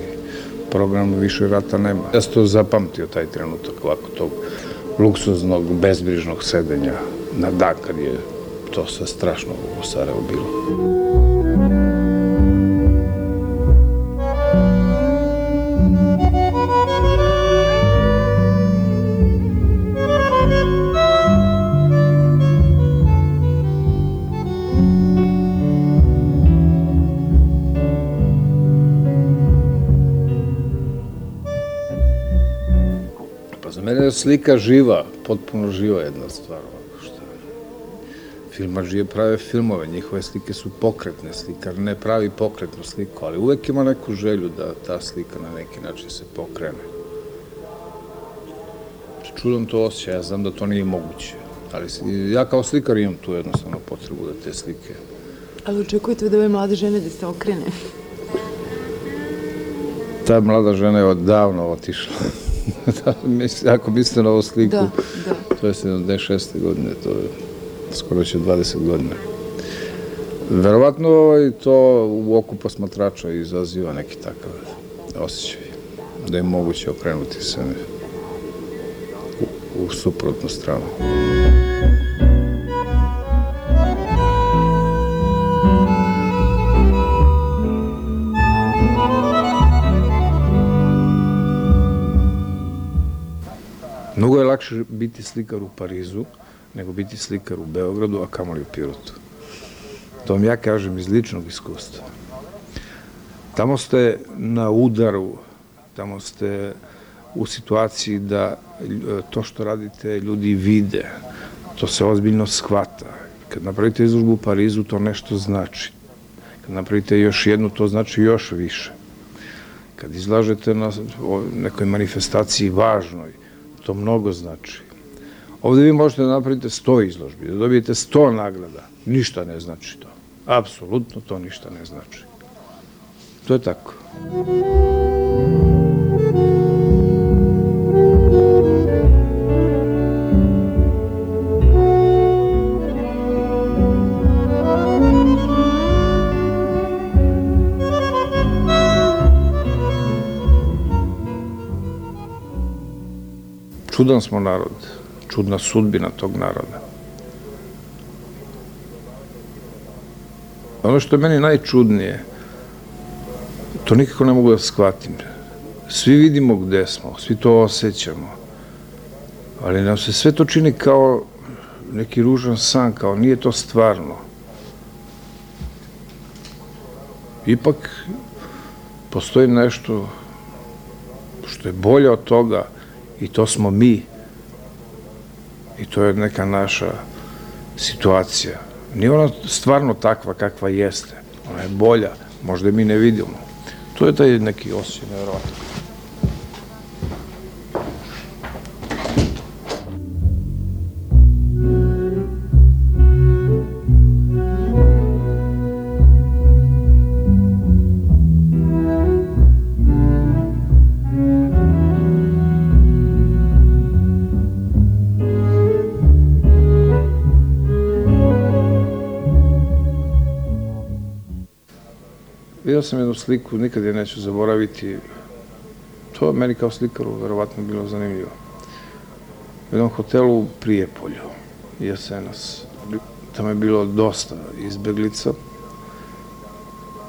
[SPEAKER 27] program, više rata nema. Ja sam to zapamtio, taj trenutak ovako tog luksuznog, bezbrižnog sedenja na dan kad je to sve strašno u Sarajevu bilo. Slika živa, potpuno živa jedna stvar. što Filmađije prave filmove, njihove slike su pokretne, slikar ne pravi pokretnu sliku, ali uvek ima neku želju da ta slika na neki način se pokrene. Čudom to osjeća, ja znam da to nije moguće, ali ja kao slikar imam tu jednostavno potrebu da te slike
[SPEAKER 26] Ali očekujete od ove mlade žene da se okrene.
[SPEAKER 27] Ta mlada žena je odavno otišla. da, ako mislite na ovu sliku,
[SPEAKER 26] Da, da.
[SPEAKER 27] to je 76. godine, to je skoro će 20 godina. Verovatno ovaj, to u oku posmatrača izaziva neki takav osjećaj, da je moguće okrenuti se u, u suprotnu stranu. Lakše biti slikar u Parizu nego biti slikar u Beogradu, a kamoli u Pirotu. To vam ja kažem iz ličnog iskustva. Tamo ste na udaru, tamo ste u situaciji da e, to što radite ljudi vide, to se ozbiljno shvata. Kad napravite izložbu u Parizu, to nešto znači. Kad napravite još jednu, to znači još više. Kad izlažete na nekoj manifestaciji važnoj, to mnogo znači. Ovde vi možete da napravite 100 izložbi, da dobijete 100 nagrada. Ništa ne znači to. Apsolutno to ništa ne znači. To je tako. Čudan smo narod, čudna sudbina tog naroda. Ono što je meni najčudnije, to nikako ne mogu da shvatim. Svi vidimo gde smo, svi to osjećamo, ali nam se sve to čini kao neki ružan san, kao nije to stvarno. Ipak postoji nešto što je bolje od toga i to smo mi i to je neka naša situacija. Nije ona stvarno takva kakva jeste, ona je bolja, možda mi ne vidimo. To je taj neki osjećaj nevjerovatan. Sam jednu sliku, nikad je neću zaboraviti. To je meni kao slikaru verovatno bilo zanimljivo. U jednom hotelu u Prijepolju, jesenas. Tamo je bilo dosta izbeglica.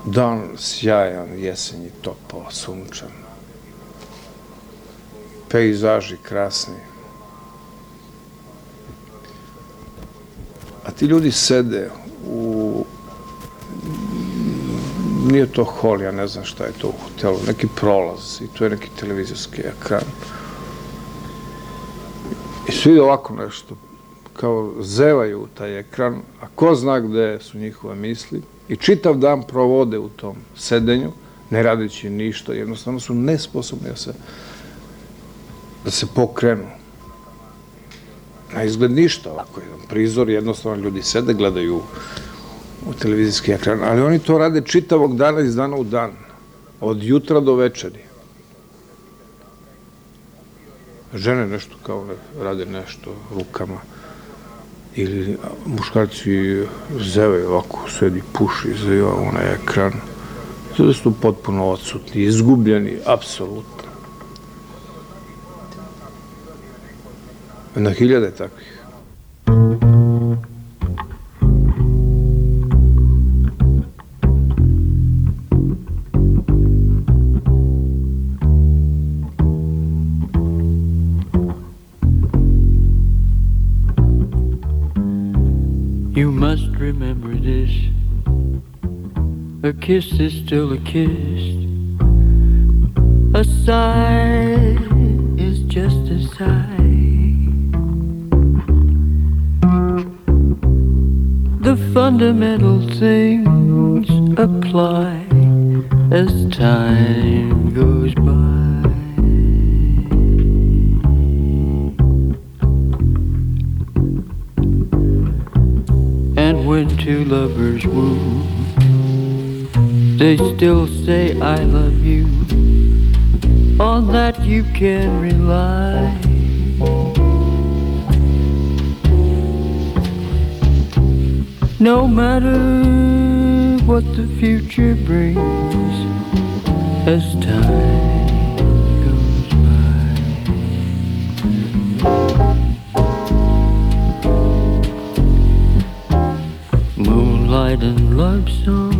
[SPEAKER 27] Dan sjajan, jesenji, topao, sunčan. Pejzaži krasni. A ti ljudi sede u nije to hol, ja ne znam šta je to u hotelu, neki prolaz i tu je neki televizijski ekran. I svi ovako nešto, kao zevaju u taj ekran, a ko zna gde su njihove misli i čitav dan provode u tom sedenju, ne radeći ništa, jednostavno su nesposobni da se, da se pokrenu. Na izgled ništa, ovako jedan prizor, jednostavno ljudi sede, gledaju u televizijski ekran, ali oni to rade čitavog dana iz dana u dan, od jutra do večeri. Žene nešto kao ne, rade nešto rukama, ili muškarci zeve ovako, sedi, puši, zeva onaj ekran. Sada su potpuno odsutni, izgubljeni, apsolutno. Na hiljade takvih.
[SPEAKER 28] Kiss is still a kiss. A sigh is just a sigh. The fundamental things apply as time goes by. And when two lovers woo, they still say I love you. On that you can rely. No matter what the future brings, as time goes by. Moonlight and love songs,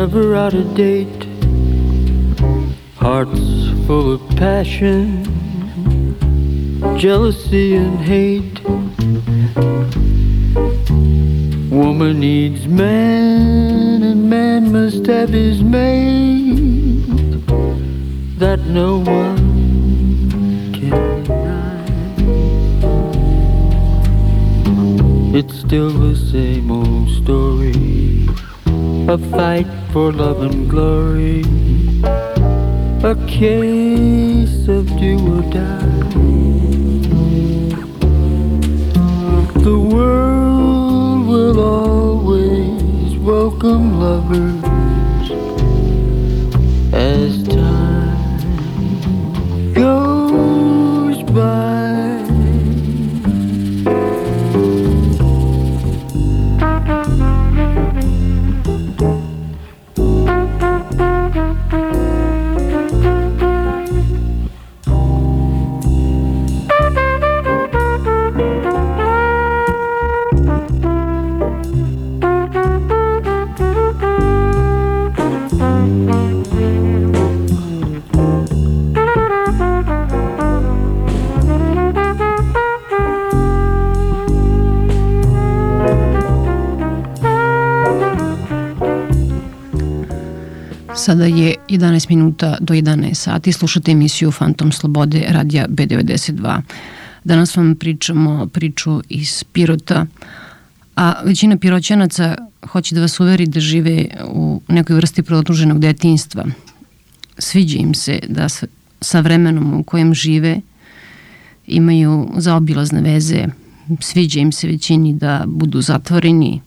[SPEAKER 28] never out of date. Hearts full of passion, jealousy and hate. Woman needs man, and man must have his mate. That no one can deny. It's still the same old story. A fight for love and glory. A case of do or die. The world will always welcome lovers
[SPEAKER 2] minuta do 11 sati. Slušate emisiju Fantom Slobode radija B92. Danas vam pričamo priču iz Pirota, a većina piroćanaca hoće da vas uveri da žive u nekoj vrsti produženog detinstva. Sviđa im se da sa vremenom u kojem žive imaju zaobilazne veze, sviđa im se većini da budu zatvoreni,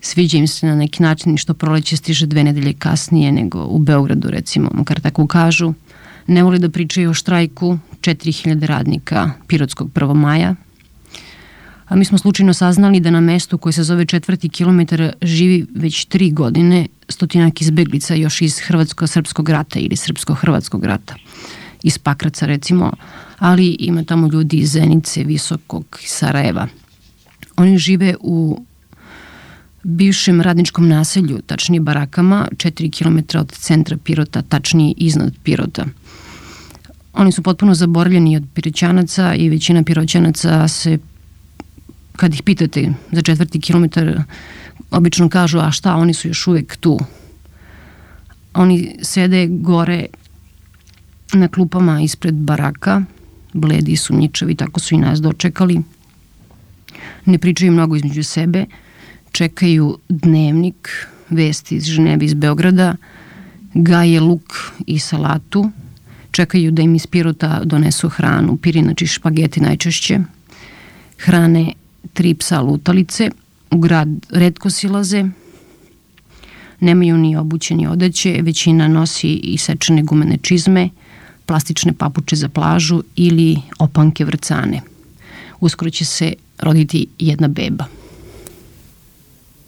[SPEAKER 2] sviđa im se na neki način što proleće stiže dve nedelje kasnije nego u Beogradu recimo, makar tako kažu. Ne vole da pričaju o štrajku 4000 radnika Pirotskog 1. maja. A mi smo slučajno saznali da na mestu koje se zove četvrti kilometar živi već tri godine stotinak izbeglica još iz Hrvatsko-Srpskog rata ili Srpsko-Hrvatskog rata. Iz Pakraca recimo, ali ima tamo ljudi iz Zenice, Visokog Sarajeva. Oni žive u bivšem radničkom naselju, tačnije barakama, 4 km od centra Pirota, tačnije iznad Pirota. Oni su potpuno zaboravljeni od piroćanaca i većina piroćanaca se, kad ih pitate za četvrti kilometar, obično kažu, a šta, oni su još uvek tu. Oni sede gore na klupama ispred baraka, bledi su ničevi, tako su i nas dočekali. Ne pričaju mnogo između sebe, čekaju dnevnik, vesti iz Ženeve iz Beograda, gaje luk i salatu, čekaju da im iz Pirota donesu hranu, pirinači špageti najčešće, hrane tri psa lutalice, u grad redko silaze, nemaju ni obućeni odeće, većina nosi i sečene gumene čizme, plastične papuče za plažu ili opanke vrcane. Uskoro će se roditi jedna beba.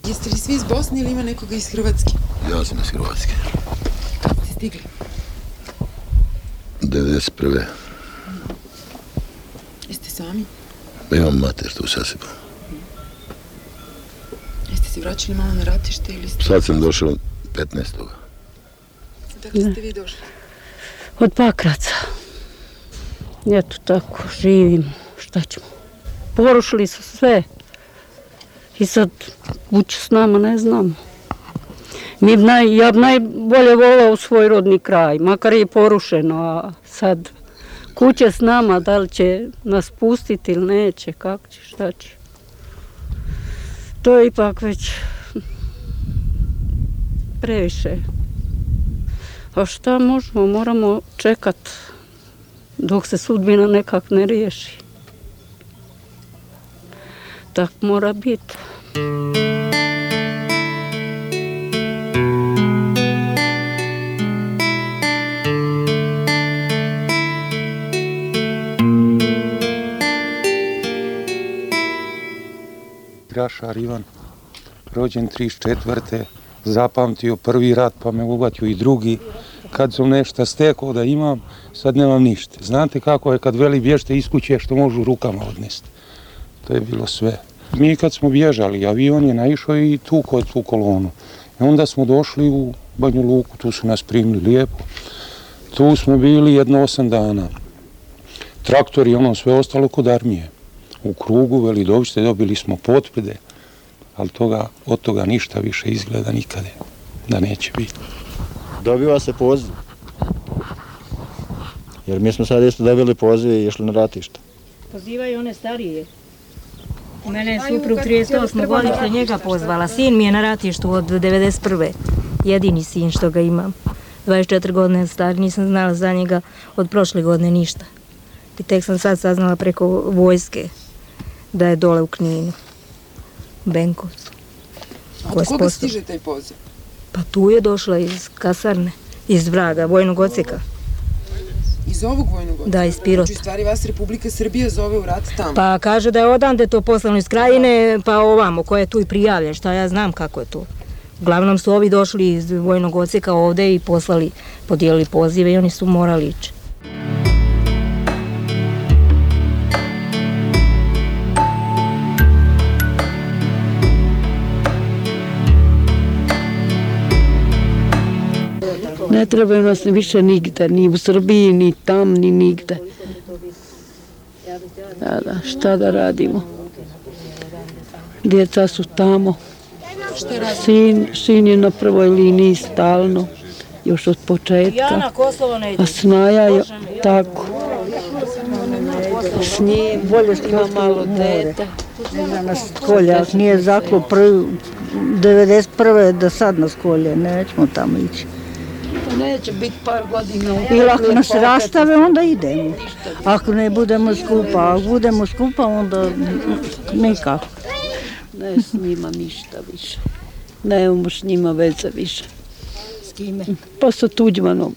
[SPEAKER 26] Jeste li svi iz Bosne ili ima nekoga iz Hrvatske?
[SPEAKER 29] Ja sam iz Hrvatske.
[SPEAKER 26] Kad ste stigli?
[SPEAKER 29] 91.
[SPEAKER 26] Jeste sami?
[SPEAKER 29] Imam mater tu sa sebom.
[SPEAKER 26] Jeste se vraćali malo na ratište ili ste...
[SPEAKER 29] Sad sam došao 15.
[SPEAKER 26] Dakle ste vi došli?
[SPEAKER 30] Od Pakraca. Eto tako, živim. Šta ćemo? Porušili su sve. I sad kuću s nama ne znam. Mi naj, ja bi najbolje volao svoj rodni kraj, makar je porušeno, a sad kuće s nama, da li će nas pustiti ili neće, kako će, šta će. To je ipak već previše. A šta možemo, moramo čekat dok se sudbina nekak ne riješi. Tak mora biti.
[SPEAKER 31] Grašar Ivan, rođen 34. Zapamtio prvi rat pa me uvatio i drugi. Kad sam nešto stekao da imam, sad nemam ništa. Znate kako je kad veli bježte iz kuće što možu rukama odnesti. To je bilo sve. Mi kad smo bježali, avion je naišao i tu kod tu kolonu. I onda smo došli u Banju Luku, tu su nas primili lijepo. Tu smo bili jedno osam dana. traktor i ono sve ostalo kod armije. U krugu Velidovište dobili smo potvrde, ali toga, od toga ništa više izgleda nikade, da neće biti.
[SPEAKER 32] Dobiva se poziv. Jer mi smo sad isto dobili poziv i išli na ratište.
[SPEAKER 33] Pozivaju one starije. Mene je suprug 38. godište njega pozvala. Sin mi je na ratištu od 91. Jedini sin što ga imam. 24 godine star, nisam znala za njega od prošle godine ništa. I tek sam sad saznala preko vojske da je dole u Kninu, Benkovcu.
[SPEAKER 26] A od koga stiže taj poziv?
[SPEAKER 33] Pa tu je došla iz kasarne, iz Vraga, vojnog odseka.
[SPEAKER 26] Iz ovog vojnog odjela?
[SPEAKER 33] Da, iz Pirota.
[SPEAKER 26] Znači, stvari vas Republika Srbija zove u rat tamo.
[SPEAKER 33] Pa kaže da je odande to poslano iz krajine, pa ovamo, ko je tu i prijavljen, šta ja znam kako je to. Uglavnom su ovi došli iz vojnog odseka ovde i poslali, podijelili pozive i oni su morali ići.
[SPEAKER 30] Ne trebaju nas više nigde, ni u Srbiji, ni tam, ni nigde. Da, da, šta da radimo? Djeca su tamo. Sin, sin je na prvoj liniji stalno, još od početka.
[SPEAKER 33] Kosovo ne
[SPEAKER 30] A Snaja je tako. S njim
[SPEAKER 33] Bolje što
[SPEAKER 30] ima malo dete.
[SPEAKER 33] nas kolje, ako nije zaklo prvi, 91. da sad nas kolje, nećemo tamo ići.
[SPEAKER 30] Neće biti par godina.
[SPEAKER 33] Ili ako nas rastave, onda idemo. Ako ne budemo skupa, ako budemo skupa, onda nikako.
[SPEAKER 30] Ne s njima ništa više. Nemamo s njima veze više.
[SPEAKER 33] S kime?
[SPEAKER 30] Pa sa Tuđmanom.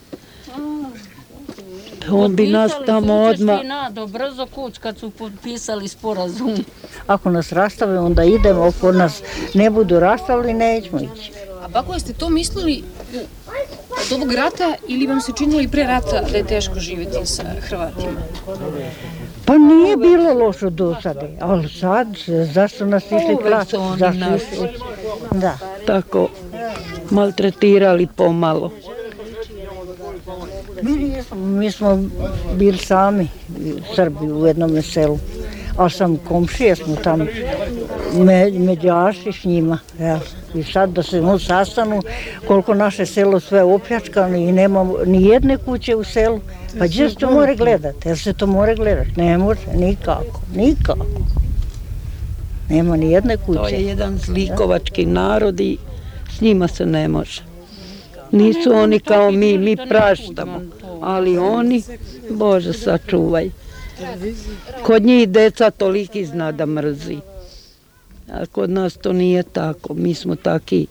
[SPEAKER 30] On bi nas tamo odmah...
[SPEAKER 33] nado, brzo kuć kad su potpisali sporazum. Ako nas rastave, onda idemo. Ako nas ne budu rastavili, nećemo ići.
[SPEAKER 2] A bako, jeste to mislili od ovog rata ili vam se činilo i pre rata da je teško živjeti sa Hrvatima?
[SPEAKER 33] Pa nije bilo lošo do sada, ali sad, zašto nas išli
[SPEAKER 30] oni
[SPEAKER 33] Zašto
[SPEAKER 30] nas
[SPEAKER 33] išli? Da.
[SPEAKER 30] tako maltretirali pomalo.
[SPEAKER 33] Mi smo bili sami, Srbi, u jednom selu. A sam komšije smo tamo, me, međaši s njima. Jel? I sad da se mu sastanu, koliko naše selo sve opljačkano i nema ni jedne kuće u selu. Pa gdje se to more gledati? Jel se to more gledati? Ne može, nikako, nikako. Nema ni jedne kuće.
[SPEAKER 30] To je jedan zlikovački narod i s njima se ne može. Nisu oni kao mi, mi praštamo, ali oni, Bože, sačuvaj. Kod njih deca toliki zna da mrzi. A kod nas to nije tako, mi smo taki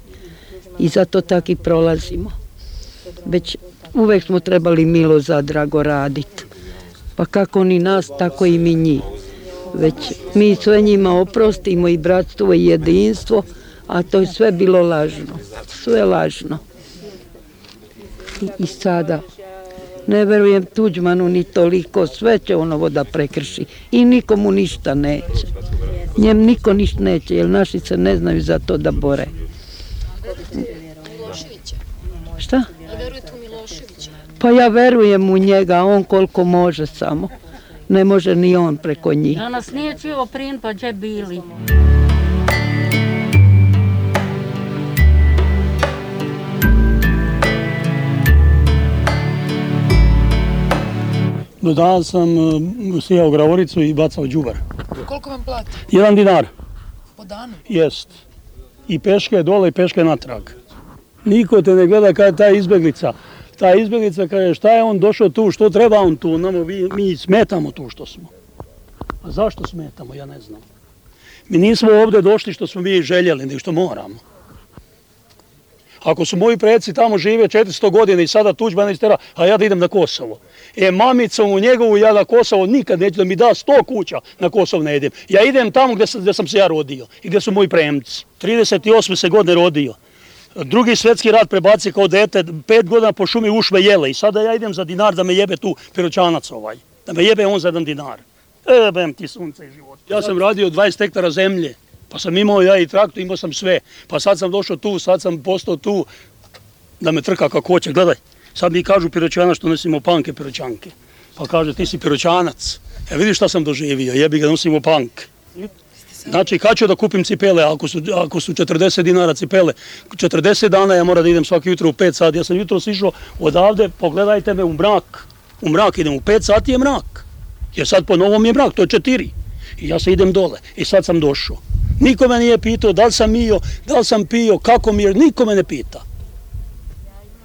[SPEAKER 30] i zato taki prolazimo. Već uvek smo trebali milo za drago raditi. Pa kako oni nas, tako i mi njih. Već mi sve njima oprostimo i bratstvo i jedinstvo, a to je sve bilo lažno. Sve lažno. I, i sada ne verujem Tuđmanu ni toliko, sve će on ovo da prekrši i nikomu ništa neće. Njem niko ništa neće, jer naši se ne znaju za to da bore. Šta? Pa ja verujem u njega, on koliko može samo. Ne može ni on preko njih.
[SPEAKER 33] Danas nije čio prin, pa gdje bili.
[SPEAKER 34] Do danas sam uh, sijao gravoricu i bacao đubar.
[SPEAKER 26] Koliko vam plati?
[SPEAKER 34] Jedan dinar,
[SPEAKER 26] Po danu?
[SPEAKER 34] jest. I peške dole i peške natrag. Niko te ne gleda kada je ta izbeglica. Ta izbeglica kaže šta je on došao tu, što treba on tu, Nama, mi, mi smetamo tu što smo. A zašto smetamo, ja ne znam. Mi nismo ovde došli što smo mi željeli, nego što moramo. Ako su moji preci tamo žive 400 godina i sada Tuđman istera, a ja da idem na Kosovo. E, mamicom u njegovu ja na Kosovo nikad neću da mi da 100 kuća na Kosovo ne idem. Ja idem tamo gde sam, gde sam se ja rodio i gde su moji premci. 38. se godine rodio. Drugi svetski rat prebaci kao dete, pet godina po šumi ušve jele i sada ja idem za dinar da me jebe tu piroćanac ovaj. Da me jebe on za jedan dinar. E, bem ti sunce i život. Ja sam radio 20 hektara zemlje, pa sam imao ja i traktor, imao sam sve. Pa sad sam došao tu, sad sam postao tu da me trka kako hoće. Gledaj, sad mi kažu piroćana što nosimo panke piroćanke. Pa kaže, ti si piroćanac. E vidiš šta sam doživio, jebi ga nosimo punk. Znači, kad ću da kupim cipele, ako su, ako su 40 dinara cipele, 40 dana ja moram da idem svaki jutro u 5 sati. Ja sam jutro sišao odavde, pogledajte me u mrak. U mrak idem, u 5 sati je mrak. Jer sad po novom je mrak, to je 4. I ja se idem dole. I sad sam došao. Niko me nije pitao da li sam mio, da li sam pio, kako mi je, niko me ne pita.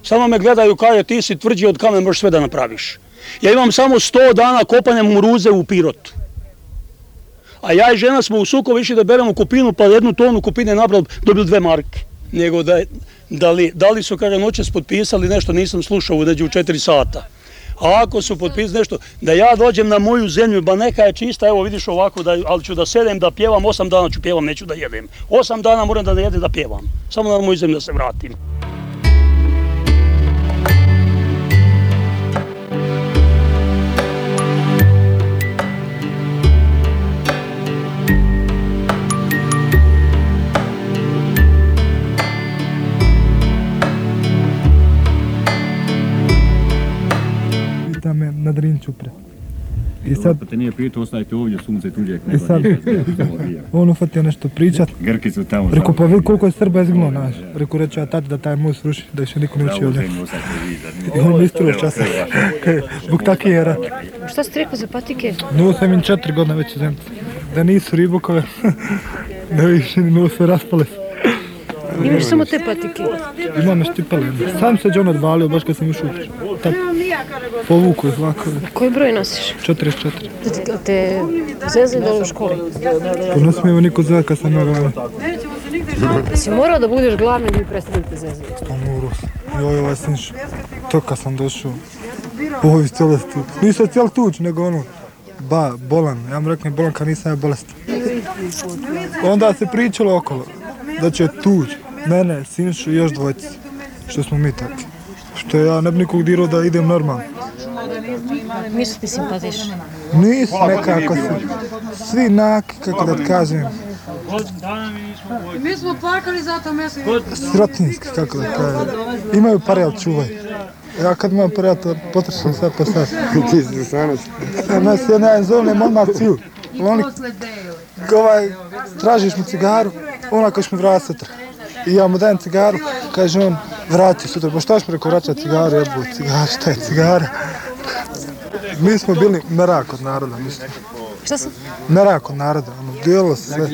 [SPEAKER 34] Samo me gledaju kaže ti si tvrđi od kamen, možeš sve da napraviš. Ja imam samo 100 dana kopane muruze u Pirotu. A ja i žena smo u Sukovo išli da beremo kupinu, pa jednu tonu kupine nabrali, dobili dve marke. Nego da, je- da, li, da li su, kaže, noćas potpisali nešto, nisam slušao neđe u četiri sata. A ako su potpisali nešto, da ja dođem na moju zemlju, ba neka je čista, evo vidiš ovako, da, ali ću da sedem, da pjevam, osam dana ću pjevam, neću da jedem. Osam dana moram da jedem, da pjevam. Samo na moju zemlju da se vratim.
[SPEAKER 35] Na Drinču pre. I sad,
[SPEAKER 36] Pa te nije pitao, ostavite ovdje sunce tuđeg,
[SPEAKER 35] i
[SPEAKER 36] nego
[SPEAKER 35] sad, on ufatio nešto pričat.
[SPEAKER 36] Grki su tamo.
[SPEAKER 35] Rekao, pa vidi koliko je Srba izgnuo naš. Rekao, reću ja tati da taj most ruši, da više niko neće ovdje. I on mi istruo časa. Kaj, Zbog takve je rat.
[SPEAKER 37] Šta ste rekao za patike?
[SPEAKER 35] Nuo sam im četiri godine već u zemlji. Da nisu ribokove, da više nuo sve raspale se.
[SPEAKER 37] Imaš samo te patike.
[SPEAKER 35] Imam još tipele. Sam se John odvalio, baš kad sam ušao. Tak, povuku je ovako.
[SPEAKER 37] Koji broj nosiš?
[SPEAKER 35] 44.
[SPEAKER 37] Da te, te zezli dole u školi?
[SPEAKER 35] Pa ne smije niko zvati kad sam ja glavni.
[SPEAKER 37] Si morao da budeš glavni da bi prestali te zezli?
[SPEAKER 35] Pa moro sam. Joj, ovaj sinš. To kad sam došao. Ovo iz cijele tu. Nisam cijel tuć, nego ono. Ba, bolan. Ja mu rekao bolan kad nisam ja bolestan. Onda se pričalo okolo. Da će tuć. Mene, Sinšu i još dvojci. Što smo mi takvi. Što ja ne bi nikog dirao da idem normalno.
[SPEAKER 37] Nisu ti simpatični.
[SPEAKER 35] Nisu nekako su. Svi naki, kako da kažem.
[SPEAKER 26] Mi smo plakali zato mjesec.
[SPEAKER 35] Sirotinski, kako da kažem. Imaju pare, ali čuvaju. Ja kad imam pare, to potrošim sve po sad. Ti si sanac. Ja se jedna zovnem odmah ciju. Oni, ovaj, tražiš mu cigaru, on ako ćeš mi vratiti sutra. I ja mu dajem cigaru, kaže on, vrati sutra. Pa šta ćeš mi rekao, vraća cigaru, jebu, cigara, šta je cigara? Mi smo bili merak od naroda, mislim.
[SPEAKER 37] Šta sam?
[SPEAKER 35] Merak od naroda, ono, dijelo se sve.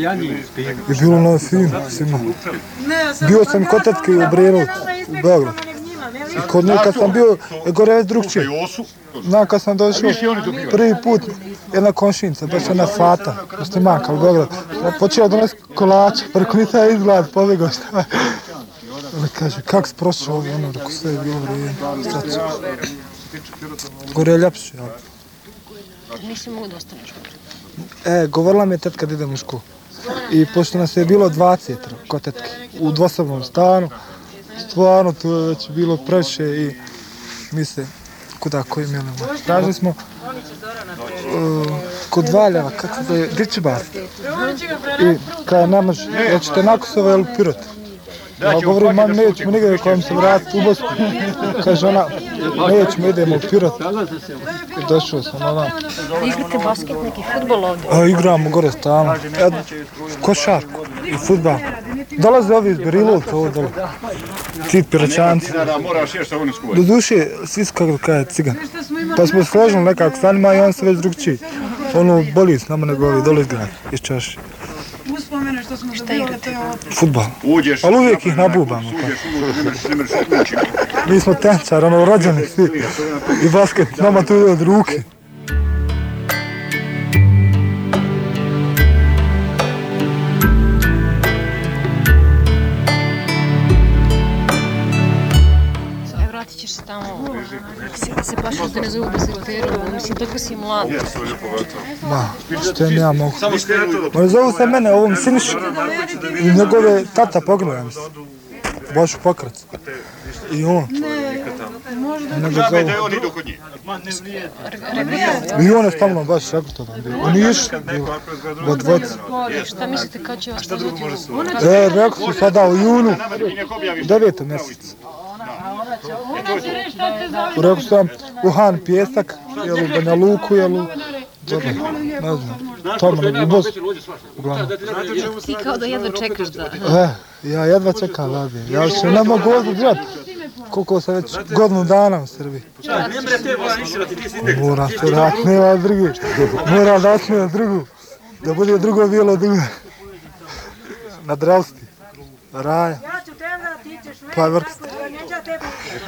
[SPEAKER 35] I bilo ono fino, svima. Bio sam kod tetke u Obrenovcu, u Beogradu. I kod nje kad sam bio, je gore već drugčije. Na, kad sam došao prvi put, jedna komšinica, baš jedna fata, muslimanka u Beogradu, počela donesti kolače, preko taj izgled, pobjegao šta. Ona kaže, kak si prošao ovdje, ono, rekao, sve je bilo vrijeme, sad ću. Gore je ljepše, ja.
[SPEAKER 37] Nisi mogu da ostaneš.
[SPEAKER 35] E, govorila mi je tetka da idem u školu. I pošto nas je bilo 20 kod tetke, u dvosobnom stanu, stvarno to je već bilo previše i mi se kuda koji milimo. Tražili smo uh, kod Valjeva, kako se zove, Dičibar. I kada ne može, hoćete na Kosovo ili Pirot? Ja govorim, mam, nećemo nigdje kojem se vratiti u Bosnu. Kaže ona, nećemo, idemo u Pirot. I došao sam ona.
[SPEAKER 37] Igrate basket, neki futbol ovdje.
[SPEAKER 35] A igramo gore stalno. Ja, košarku i futbal. Dolaze ovi iz Berilovca ovo dole. Ti
[SPEAKER 36] onim
[SPEAKER 35] Do duše, svi su kako kaže cigan. Pa smo složili nekako sa njima i on se već drugčiji. Ono, bolji s nama nego ovi dole iz grada, iz čaši.
[SPEAKER 26] Uspomene što smo dobivali te ovo.
[SPEAKER 35] Futbal.
[SPEAKER 36] Uđeš,
[SPEAKER 35] Ali uvijek ih nabubamo. Pa.
[SPEAKER 36] uđeš, ne.
[SPEAKER 35] Mi smo tenčar, ono, rođeni svi. I basket, nama tu ide od ruke.
[SPEAKER 37] Ćeš se tamo. Da se baš da ne zovu dezerteru. Mislim, tako si mlad.
[SPEAKER 35] Ma, što ja mogu. Ma zovu se mene ovom Sinišu. I njegove tata pogledam se. Baš u pokrac. I on. Nego zovu.
[SPEAKER 36] oni idu kod njih.
[SPEAKER 35] I on je stalno baš regretovan bio. On je išao bilo. Od dvojice.
[SPEAKER 37] Šta mislite kad će vas pozvati
[SPEAKER 35] E, rekao su sada u junu, devetom mjesecu. Rekao sam u Han Pjesak, jel u Banja Luku, jel u... Dobro, ne znam, tamo nego u Bosni, uglavnom.
[SPEAKER 37] Ti kao da jedva čekaš da...
[SPEAKER 35] E, ja jedva čekam Labi. Ja više ne mogu odgledat koliko sam već godinu dana u Srbiji. Moram se vratiti, nema drugi. Moram dati na drugu. Da bude drugo bilo drugo. Na Drelsti. Raja. Pa vrkst.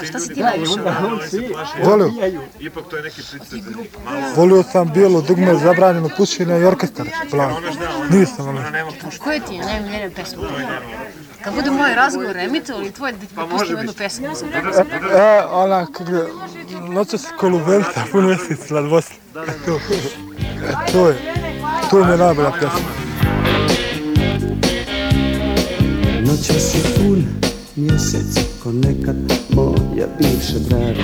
[SPEAKER 37] Šta si ti najviše
[SPEAKER 35] Volio.
[SPEAKER 38] Ipak to je neki pritisak.
[SPEAKER 35] Volio sam bilo dugme zabranjeno pušenje i orkestar. Plan. Nisam volio.
[SPEAKER 37] Koje ti je najmiljene pesme? Kad bude moj razgovor emitovali tvoj da ti pa pustim jednu pesmu.
[SPEAKER 35] E, e, ona, kako je, noćas kolubelca, pun mjesec nad Bosni. To, e, to je, to je najbolja pjesma.
[SPEAKER 39] Noćas je pun mjesec ko nekad moja bivša draga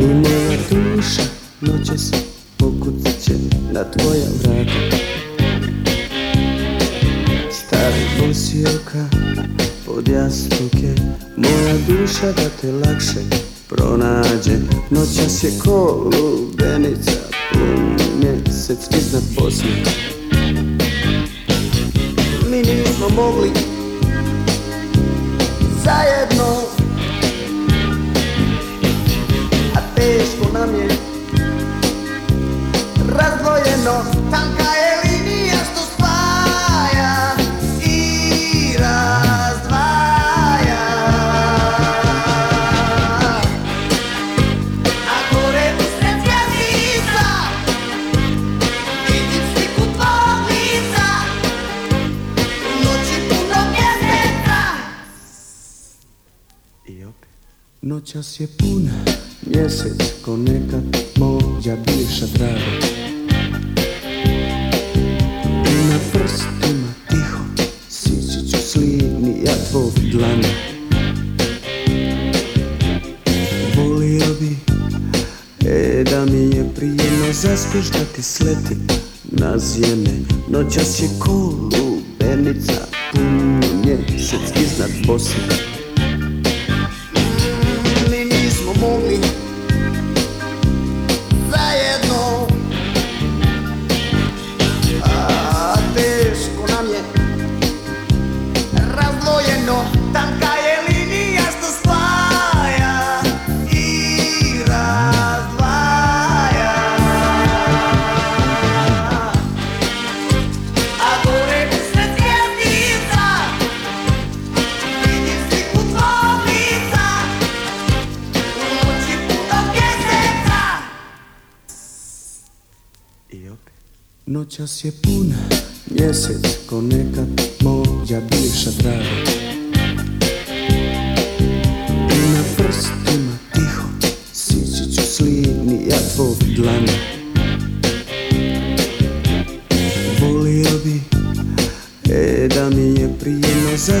[SPEAKER 39] I moja duša noćas pokucat će na tvoja vrata. Stavi posilka pod jastuke Moja duša da te lakše pronađe. Noćas je ko lubenica pun mjesec iznad posljedka mi nismo mogli zajedno. A teško nam je razdvojeno Tanka je Noćas je puna. Mjesec ko nekad moja bivša draga I na prstima tiho sići ću slini ja tvog dlana. Volio bi E da mi je prijemno zaspiš da ti sleti na zjene Noćas je ko lubenica pun mjesec iznad Bosne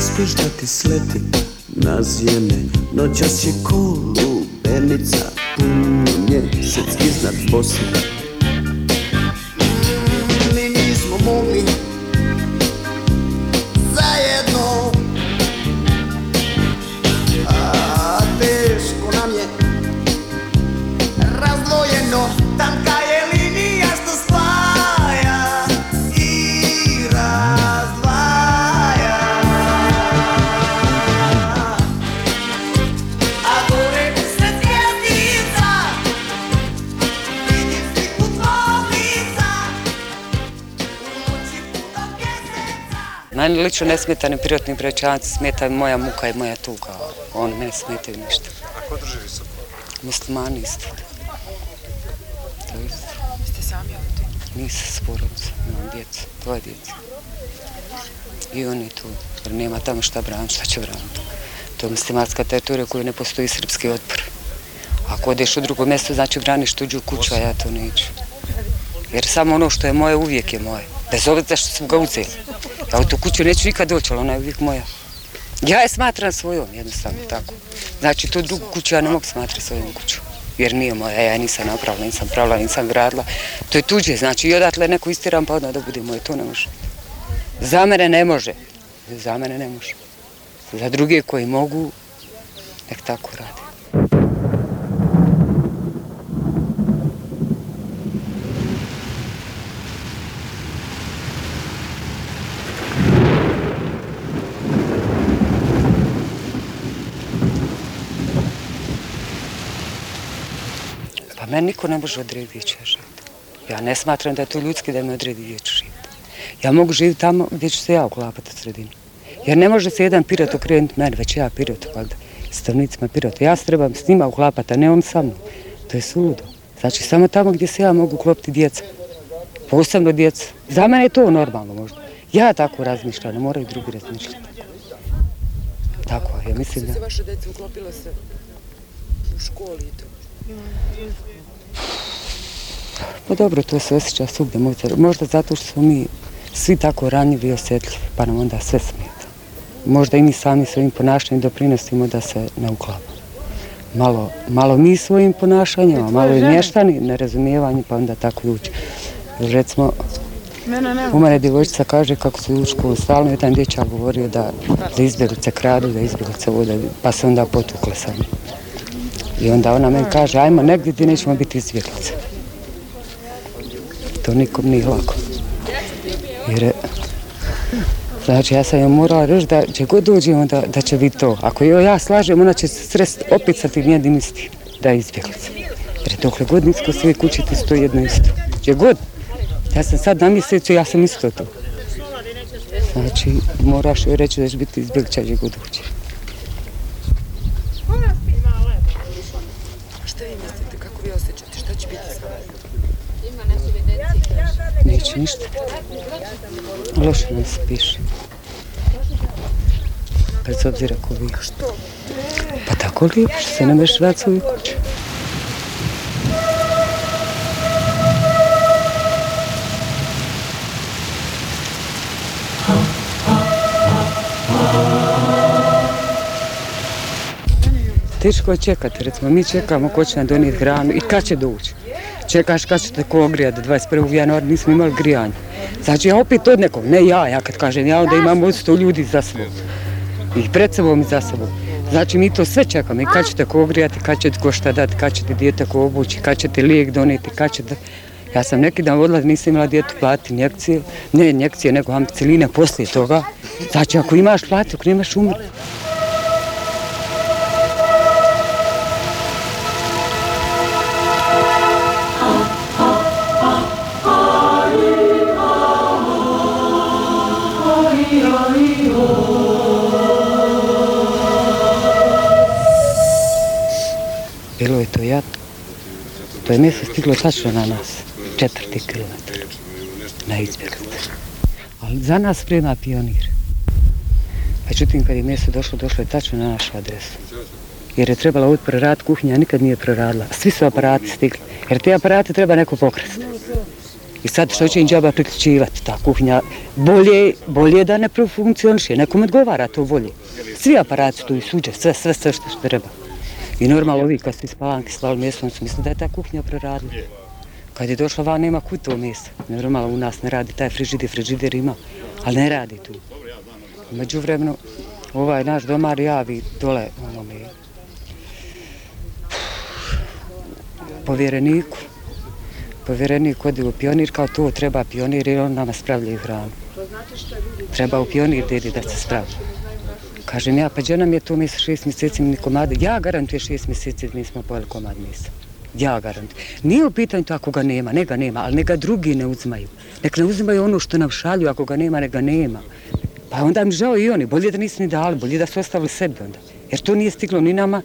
[SPEAKER 39] zaspiš da ti sletim na zjene Noćas je ko lubenica pun mjesec iznad Bosne
[SPEAKER 40] Lično ne smeta ni prirodni brojčanac, smeta moja muka i moja tuga. Oni ne smetaju ništa.
[SPEAKER 38] A ko drži visoko?
[SPEAKER 40] Muslimani isto. To je isto.
[SPEAKER 26] Ste sami ovdje?
[SPEAKER 40] Nisam s porodicom, imam djecu, dvoje djece. I oni tu, jer nema tamo šta braniti, šta će braniti. To je muslimanska teritorija koju ne postoji srpski otpor. Ako odeš u drugo mjesto, znači braniš tuđu kuću, a ja to neću. Jer samo ono što je moje uvijek je moje. Bez obzira što sam ga uzeli. Ja u tu kuću neću nikad doći, ali ona je uvijek moja. Ja je smatram svojom, jednostavno tako. Znači, tu drugu kuću ja ne mogu smatrati svojom kuću. Jer nije moja, ja nisam napravila, nisam pravila, nisam gradila. To je tuđe, znači i odatle neko istiram pa odmah da bude moje, to ne može. Za mene ne može. Za mene ne može. Za druge koji mogu, nek tako radi. Meni niko ne može odrediti gdje ću ja živjeti. Ja ne smatram da je to ljudski da me odredi gdje ću živjeti. Ja mogu živjeti tamo gdje ću se ja uklapati u sredinu. Jer ne može se jedan pirot okrenuti meni, već ja pirot, valjda, stavnicima pirota. Ja se trebam s njima uklapati, a ne on sa mnom. To je suludo. Znači, samo tamo gdje se ja mogu uklopiti djeca. Posebno djeca. Za mene je to normalno možda. Ja tako razmišljam, ne moraju drugi razmišljati. Tako, ja mislim da...
[SPEAKER 26] Kako su se vaše djeca uklopila se u školi i to?
[SPEAKER 40] Pa dobro, to se osjeća svugdje. Možda, možda zato što smo mi svi tako ranjivi i osjetljivi, pa nam onda sve smeta. Možda i mi sami svojim ponašanjem doprinosimo da se ne uklapa. Malo, malo mi svojim ponašanjima, malo i mještani, nerazumijevanje, pa onda tako i. Jer recimo, u mene djevojčica kaže kako su u školu stalno jedan dječak govorio da, da izbjeglice kradu, da izbjeglice vode, pa se onda potukle sa njim. I onda ona meni kaže, ajmo negdje gdje nećemo biti izbjeglice. To nikom nije lako. Jer, je- znači, ja sam joj morala reći da će god dođemo da, da će biti to. Ako joj ja slažem, ona će se srest opet sa tim jednim istim, da je izbjeglica. Jer dokle god nisko sve kući ti stoji jedno isto. Gdje god. Ja sam sad na mjesecu, ja sam isto to. Znači, moraš joj reći da će biti izbjeglica gdje god uđe.
[SPEAKER 26] A šta vi mislite, kako vi osjećate, šta će biti sa vama?
[SPEAKER 40] Neće ništa. Loše nam se piše. Bez obzira ko vi. Pa tako lijepo se možeš vratiti svoju kuću. Teško je čekati, recimo mi čekamo ko će nam donijeti hranu i kad će doći. Čekaš kad ćete ko grijati, 21. januar nismo imali grijanje. Znači ja opet od nekog, ne ja, ja kad kažem ja onda imam od sto ljudi za sobom. I pred sobom i za sobom. Znači mi to sve čekamo i kad ćete ko grijati, kad ćete ko šta dati, kad ćete dijete ko obući, kad ćete lijek donijeti, kad ćete... Ja sam neki dan odlaz, nisam imala djetu plati injekcije, ne injekcije, nego ampiciline poslije toga. Znači ako imaš plati, ako nemaš umri. Bilo je to jadno. To je mjesto stiglo tačno na nas, četvrti kilometar, na izbjeglice. Ali za nas sprema pionir. Međutim, kad je mjesto došlo, došlo je tačno na našu adresu. Jer je trebala uvijek preraditi kuhinja, nikad nije preradila. Svi su aparati stigli, jer te aparate treba neko pokresti. I sad što će im džaba priključivati, ta kuhinja, bolje, bolje da ne profunkcioniše, nekom odgovara to bolje. Svi aparati tu i suđe, sve, sve, sve što treba. I normalno ovi kad su iz Palanke slali mjesto, su mislili da je ta kuhinja preradila. Kad je došla van, nema kud to mjesto. Normalno u nas ne radi taj frižider, frižider ima, ali ne radi tu. Među vremenu, ovaj naš domar javi dole onome povjereniku. Povjerenik odi u pionir, kao to treba pionir jer on nama spravljaju hranu. Treba u pionir dedi da se spravlja. Kažem ja, pa gdje nam je to mjesto šest mjeseci ni komada? Ja garantujem šest mjeseci da nismo pojeli komad mjesta. Ja garantujem. Nije u pitanju to ako ga nema, ne ga nema, ali neka drugi ne uzmaju. Nek ne uzimaju ono što nam šalju, ako ga nema, ne ga nema. Pa onda mi žao i oni, bolje da nisu ni dali, bolje da su ostavili sebi onda. Jer to nije stiglo ni nama,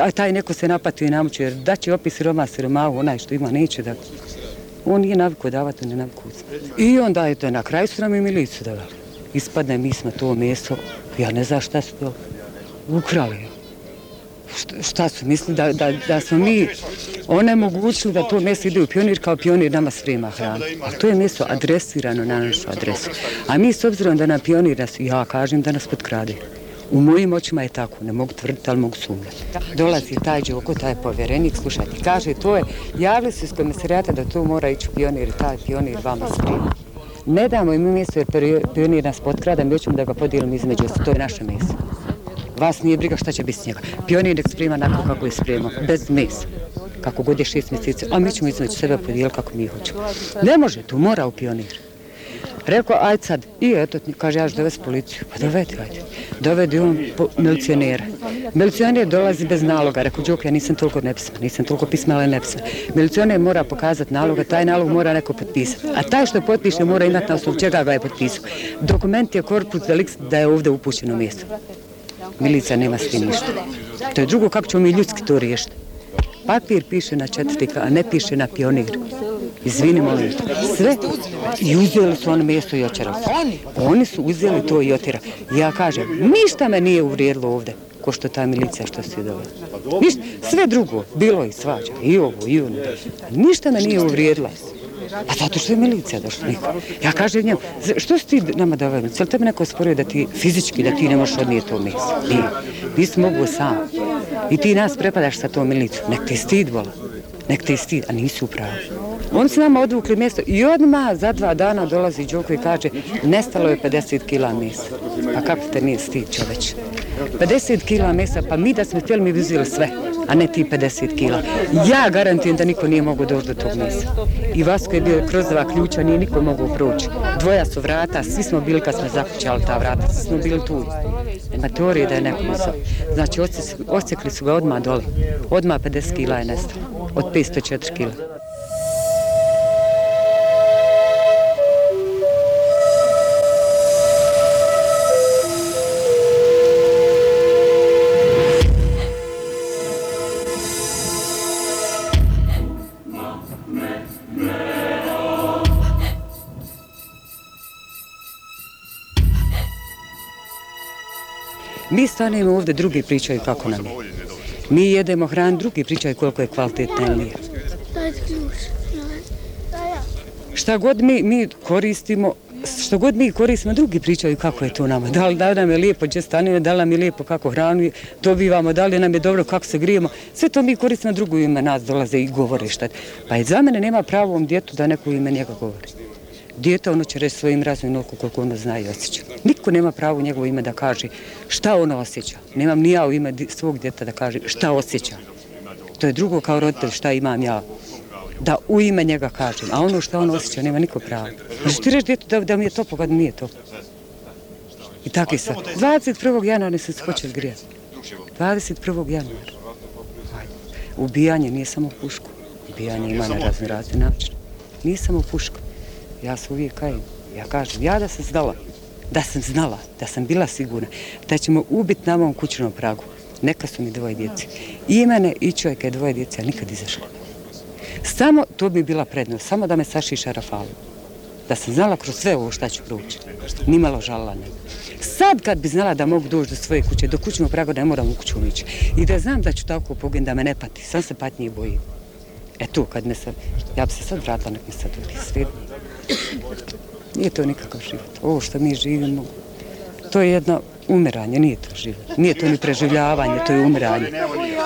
[SPEAKER 40] a taj neko se napatio i namučio, jer da će opis siroma siromahu, onaj što ima, neće da... On nije naviku davati, on je naviku uzmati. I onda je to na kraju su nam i milicu davali. Ispadne, mi smo to meso, ja ne znam šta su to ukrali. Šta, su, misli da, da, da smo mi onemogućili da to meso ide u pionir kao pionir nama sprema hranu. A to je meso adresirano na našu adresu. A mi s obzirom da nam pionir nas, ja kažem da nas potkrade. U mojim očima je tako, ne mogu tvrditi, ali mogu sumnjati. Dolazi taj Đoko, taj povjerenik, slušajte, kaže to je, javili su iz komisarijata da to mora ići u pionir taj pionir vama sprema. Ne damo im mjesto jer pionir nas potkrada, mi hoćemo da ga podijelimo između osta, to je naše mjesto. Vas nije briga šta će biti s njega. Pionir nek sprema onako kako je spremao, bez mesa. Kako god je šest mjeseci, a mi ćemo između sebe podijeli kako mi hoćemo. Ne može, tu mora u pionir. Rekao, ajde sad, i eto, kaže, ja ću dovesti policiju. Pa dovedi, ajde. Dovedi on po, milicionera. Milicioner dolazi bez naloga. Rekao, Đok, ja nisam toliko nepisma, nisam toliko pisma, ali nepisma. Milicioner mora pokazati naloga, taj nalog mora neko potpisati. A taj što potpiše mora imati na osnovu čega ga je potpisao. Dokument je korpus deliks da je ovdje upućeno mjesto. Milicija nema s tim ništa. To je drugo, kako ćemo mi ljudski to riješiti. Papir piše na četvrtika, a ne piše na pionir. Izvini, molim. Sve. I uzeli su ono mjesto i očerali. Oni? Su uzeli to i otjera. Ja kažem, ništa me nije uvrijedilo ovde ko što ta milicija što se dole. Ništa, sve drugo, bilo i svađa, i ovo, i ono. Ništa me nije uvrijedila. Pa zato što je milicija došla, niko. Ja kažem njemu, "Z- što si ti nama doveo? Cijel tebe neko sporio da ti fizički, da ti ne možeš odnijeti to mjesto? Nije. Nisi mogu sam. I ti nas prepadaš sa tom milicijom. Nek te stid vola. Nek te stid, a nisi u pravu. Oni su nama odvukli mjesto i odmah za dva dana dolazi Đoko i kaže nestalo je 50 kila mesa. Pa kako te nije stid čoveč? 50 kila mesa, pa mi da smo htjeli mi bi sve, a ne ti 50 kila. Ja garantujem da niko nije mogao doći do tog mesa. I Vasko je bio kroz dva ključa, nije niko mogao proći. Dvoja su vrata, svi smo bili kad smo zakućali ta vrata, svi smo bili tu. Nema teorije da je neko uzeo. Znači, osjek- osjekli su ga odmah dole. Odmah 50 kila je nestalo. Od 504 kila. Mi stanemo ovdje, drugi pričaju kako nam je. Mi jedemo hranu, drugi pričaju koliko je kvalitetna ili nije. Šta god mi, mi koristimo, što god mi koristimo, drugi pričaju kako je to nama. Da li, da nam je lijepo gdje stanimo, da li nam je lijepo kako hranu dobivamo, da li nam je dobro kako se grijemo. Sve to mi koristimo, drugo ime nas dolaze i govore šta. Pa i za mene nema pravo ovom djetu da neko ime njega govori. Dijete ono će reći svojim raznim onoliko koliko ono zna i osjeća. Niko nema pravo u njegovo ime da kaže šta ono osjeća. Nemam ni ja u ime svog djeta da kaže šta osjeća. To je drugo kao roditelj šta imam ja. Da u ime njega kažem, a ono što on osjeća nema niko pravo. Možeš ti reći djetu da, da mi je to kad nije to. I tako i sad. 21. januara se hoće zgrijati. 21. januara. Ubijanje nije samo pušku. Ubijanje ima na razne razne načine. Nije samo puška. Ja se uvijek kajem. Ja kažem, ja da sam znala, da sam znala, da sam bila sigurna, da ćemo ubiti na mom kućnom pragu. Neka su mi dvoje djece. I mene i čovjeka je dvoje djece, a nikad izašla. Samo to bi bila prednost, samo da me sašiša Rafalu. Da sam znala kroz sve ovo šta ću proći. Nimalo žalila ne. Sad kad bi znala da mogu doći do svoje kuće, do kućnog praga ne moram u kuću ići. I da znam da ću tako poginuti, da me ne pati. Sam se patnje bojim. E tu, kad me se, ja bi se sad vratila, nek mi sad uvijek svijet. Nije to nikakav život. Ovo što mi živimo, to je jedno umiranje, nije to život. Nije to ni preživljavanje, to je umiranje.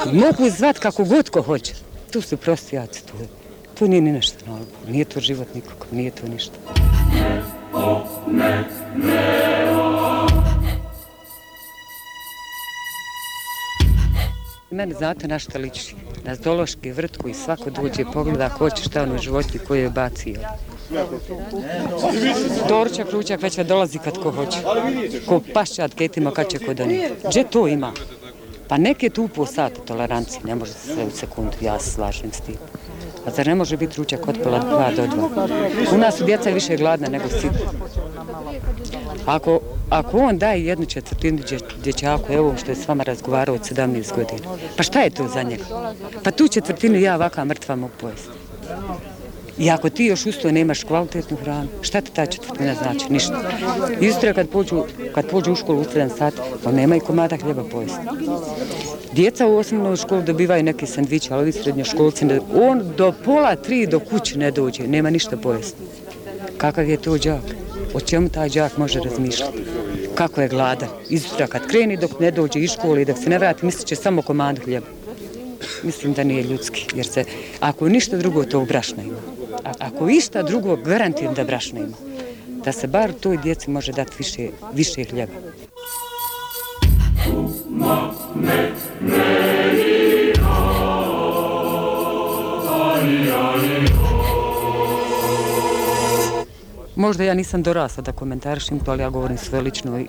[SPEAKER 40] Mogu zvat kako god ko hoće. Tu su prostijaci, to, je- to nije ni nešto normalno. Nije to život nikako, nije to ništa. Mene znate na što liči? Na zološki vrt koji svako dođe pogleda ko će šta ono životinje koje je bacio. Doručak, ručak već dolazi kad ko hoće. Ko pašćat ketima kad će ko donijeti. Gdje to ima? Pa neke tu po sata tolerancije, ne može se sve u sekundu, ja se slažem s tim. A zar ne može biti ručak od pola dva do dva? U nas su djeca više gladna nego sitna. Ako, ako on daje jednu četvrtinu dje- dječaku, evo što je s vama razgovarao od 17 godina, pa šta je to za njega? Pa tu četvrtinu ja ovaka mrtva mogu pojesti. I ako ti još usto nemaš kvalitetnu hranu, šta ti ta četvrtina znači? Ništa. Isto kad pođu, kad pođu u školu u 7 sati, pa nema i komada hljeba pojesti. Djeca u osnovnoj školi dobivaju neke sandviče, ali ovi srednjoškolci, on do pola tri do kuće ne dođe, nema ništa pojesti. Kakav je to đak? O čemu taj đak može razmišljati? Kako je gladan? Izutra kad kreni dok ne dođe iz škole i dok se ne vrati, mislit će samo komandu hljeba. Mislim da nije ljudski, jer se, ako ništa drugo, to brašna ima. A ako išta drugo, garantiram da brašna ima. Da se bar toj djeci može dati više, više hljeba. Možda ja nisam dorasla da komentarišem to, ali ja govorim sve lično i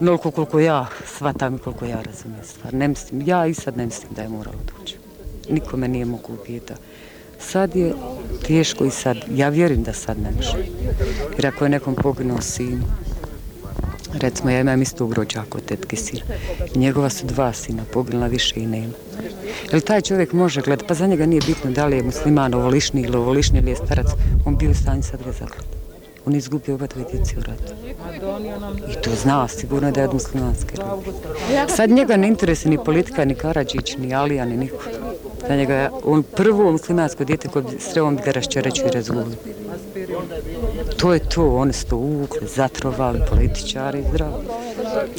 [SPEAKER 40] onoliko koliko ja shvatam i koliko ja razumijem stvar. Ne mislim, ja i sad ne mislim da je moralo doći. Niko me nije mogu upijeta. Sad je teško i sad, ja vjerujem da sad ne može. Jer ako je nekom poginuo sin, recimo ja imam istog rođaka od tetke sina, njegova su dva sina, poginula više i nema. Jel taj čovjek može gledati, pa za njega nije bitno da li je musliman ovolišni ili ovolišni ili je starac, on bio u stanju sad ga zaklati. On je izgubio oba dvoje djece u ratu. I to zna sigurno da je od muslimanske. Sad njega ne interesuje ni politika, ni Karadžić, ni Alija, ni niko. Za njega je on prvo muslimansko dijete koje bi sreo, on bi ga raščerećio i razgulio. To je to, oni su to uvukli, zatrovali, političari i zdravo.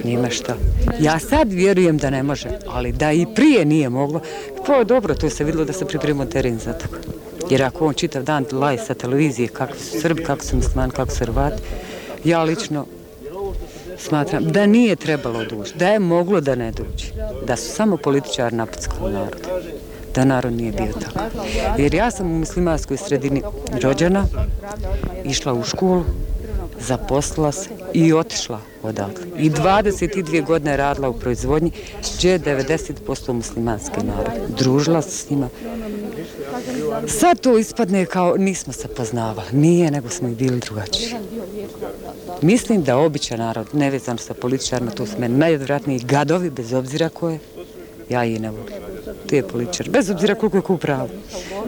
[SPEAKER 40] Nima šta. Ja sad vjerujem da ne može, ali da i prije nije moglo, pa dobro, to se vidjelo da se pripremio teren za to. Jer ako on čitav dan laj sa televizije kakvi su Srbi, kako su muslimani, kako su Hrvati, ja lično smatram da nije trebalo doći, da je moglo da ne doći, da su samo političari napuckali narod da narod nije bio tako. Jer ja sam u muslimanskoj sredini rođena, išla u školu, zaposlila se i otišla odatle. I 22 godine radila u proizvodnji, gdje je 90% muslimanske narode. Družila se s njima. Sad to ispadne kao nismo se poznavali. Nije, nego smo i bili drugačiji. Mislim da običan narod, nevezan sa političarima, to su meni najodvratniji gadovi, bez obzira koje, ja i ne volim. Te političari, bez obzira koliko je ko pravo.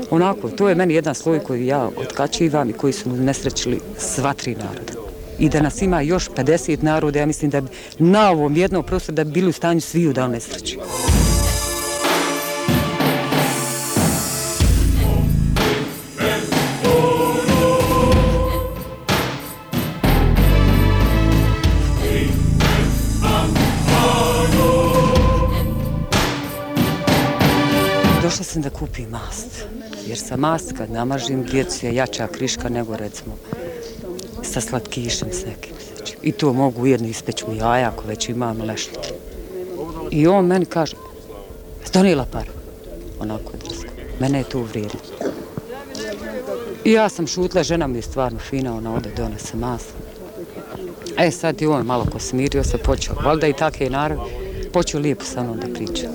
[SPEAKER 40] Onako, to je meni jedan sloj koji ja otkačivam i koji su nesrećili sva tri naroda. I da nas ima još 50 naroda, ja mislim da bi na ovom jednom prostoru da bi bili u stanju svi da nesreći. Sam da kupim mast, jer sa mast kad namažim djecu je jača kriška nego recimo sa slatkišem s nekim. Znači, I to mogu ujedno ispeći u jaja ako već imam lešnicu. I on meni kaže, donijela par. Onako je drsko. Mene je to uvrijedilo. I ja sam šutla, žena mi je stvarno fina, ona ode donese mast. E sad i on malo ko smirio se, počeo, valjda i takve narav, počeo lijepo sa mnom da priča.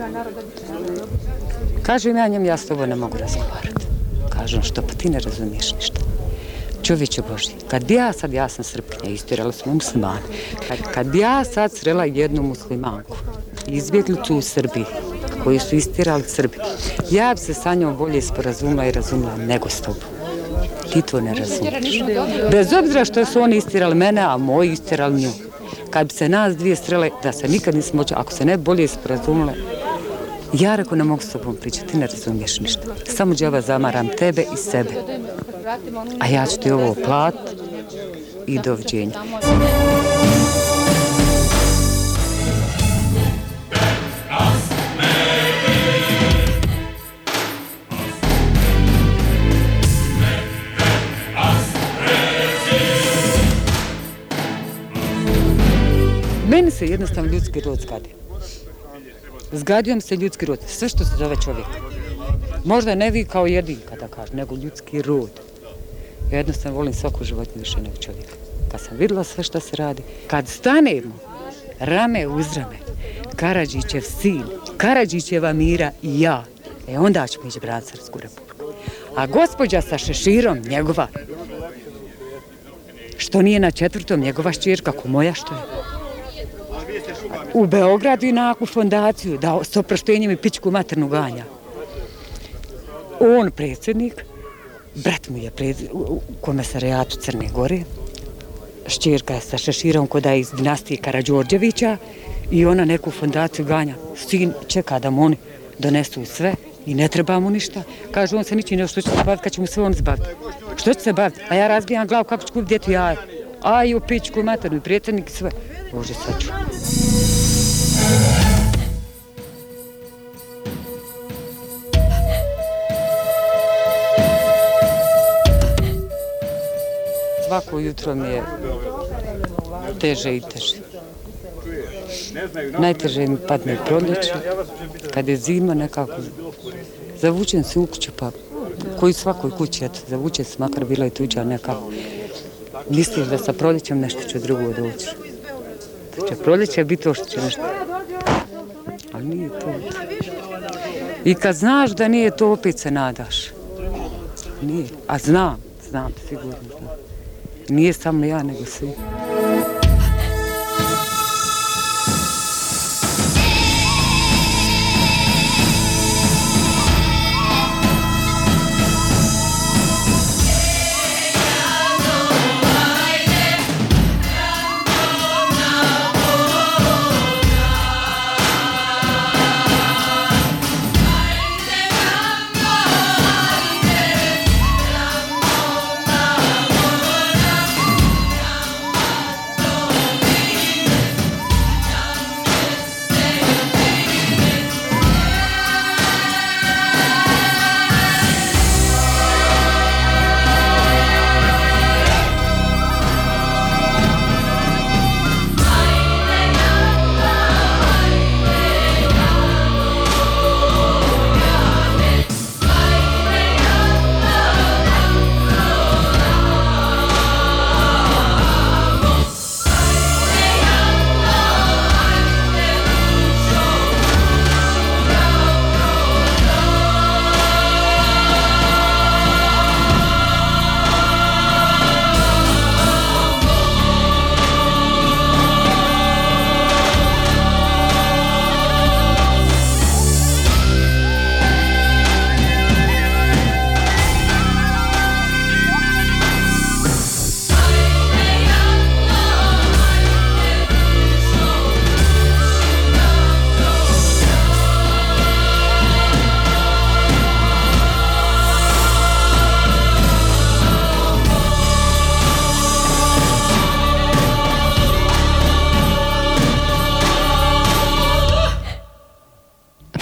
[SPEAKER 40] Kažem ja njem, ja s tobom ne mogu razgovarati. Kažem, što pa ti ne razumiješ ništa. Čovječe Boži, kad bi ja sad, ja sam srpkinja, istirala smo muslimane, kad, kad bi ja sad srela jednu muslimanku, izbjeglicu u Srbiji, koju su istirali Srbi, ja bi se sa njom bolje sporazumila i razumila nego s tobom. Ti to ne razumiješ. Bez obzira što su oni istirali mene, a moji istirali nju. Kad bi se nas dvije strele, da se nikad nismo moći, ako se ne bolje sporazumile, ja reko ne mogu s tobom pričati, ti ne razumiješ ništa. Samo džava zamaram tebe i sebe. A ja ću ti ovo plat i doviđenja. Meni se jednostavno ljudski rod zgadio. Zgadio mi se ljudski rod, sve što se zove čovjek. Možda ne vi kao jedinka da kažem, nego ljudski rod. Ja jednostavno volim svaku životinju više nego čovjeka. Kad sam vidjela sve što se radi, kad stanemo rame uz rame, Karadžićev sin, Karadžićeva mira i ja, e onda ćemo ići brati Srpsku republiku. A gospođa sa šeširom, njegova, što nije na četvrtom, njegova šćirka, kako moja što je. U Beogradu i na fondaciju, da s oproštenjem i pičku maternu ganja. On predsjednik, brat mu je pred, u komesarijatu Crne Gore, šćerka sa šeširom koda je iz dinastije Karadžorđevića i ona neku fondaciju ganja. Sin čeka da mu oni donesu sve i ne treba mu ništa. Kaže, on se ničim ne što će se baviti kad će mu sve on zbaviti. Što će se baviti? A ja razbijam glavu kako ću kupiti djetu jaje. A i u pičku maternu i i sve. Bože, sad Svako jutro mi je teže i teže. Najteže mi padne proljeće, kad je zima nekako. Zavučem se u kuću, pa koji svakoj kući, eto, zavučem se, makar bila i tuđa neka. Misliš da sa proljećem nešto će drugo doći. Da će proljeće biti to što će nešto. Ali nije to. I kad znaš da nije to, opet se nadaš. Nije. A znam, znam, sigurno znam. Nije samo ja, nego svi.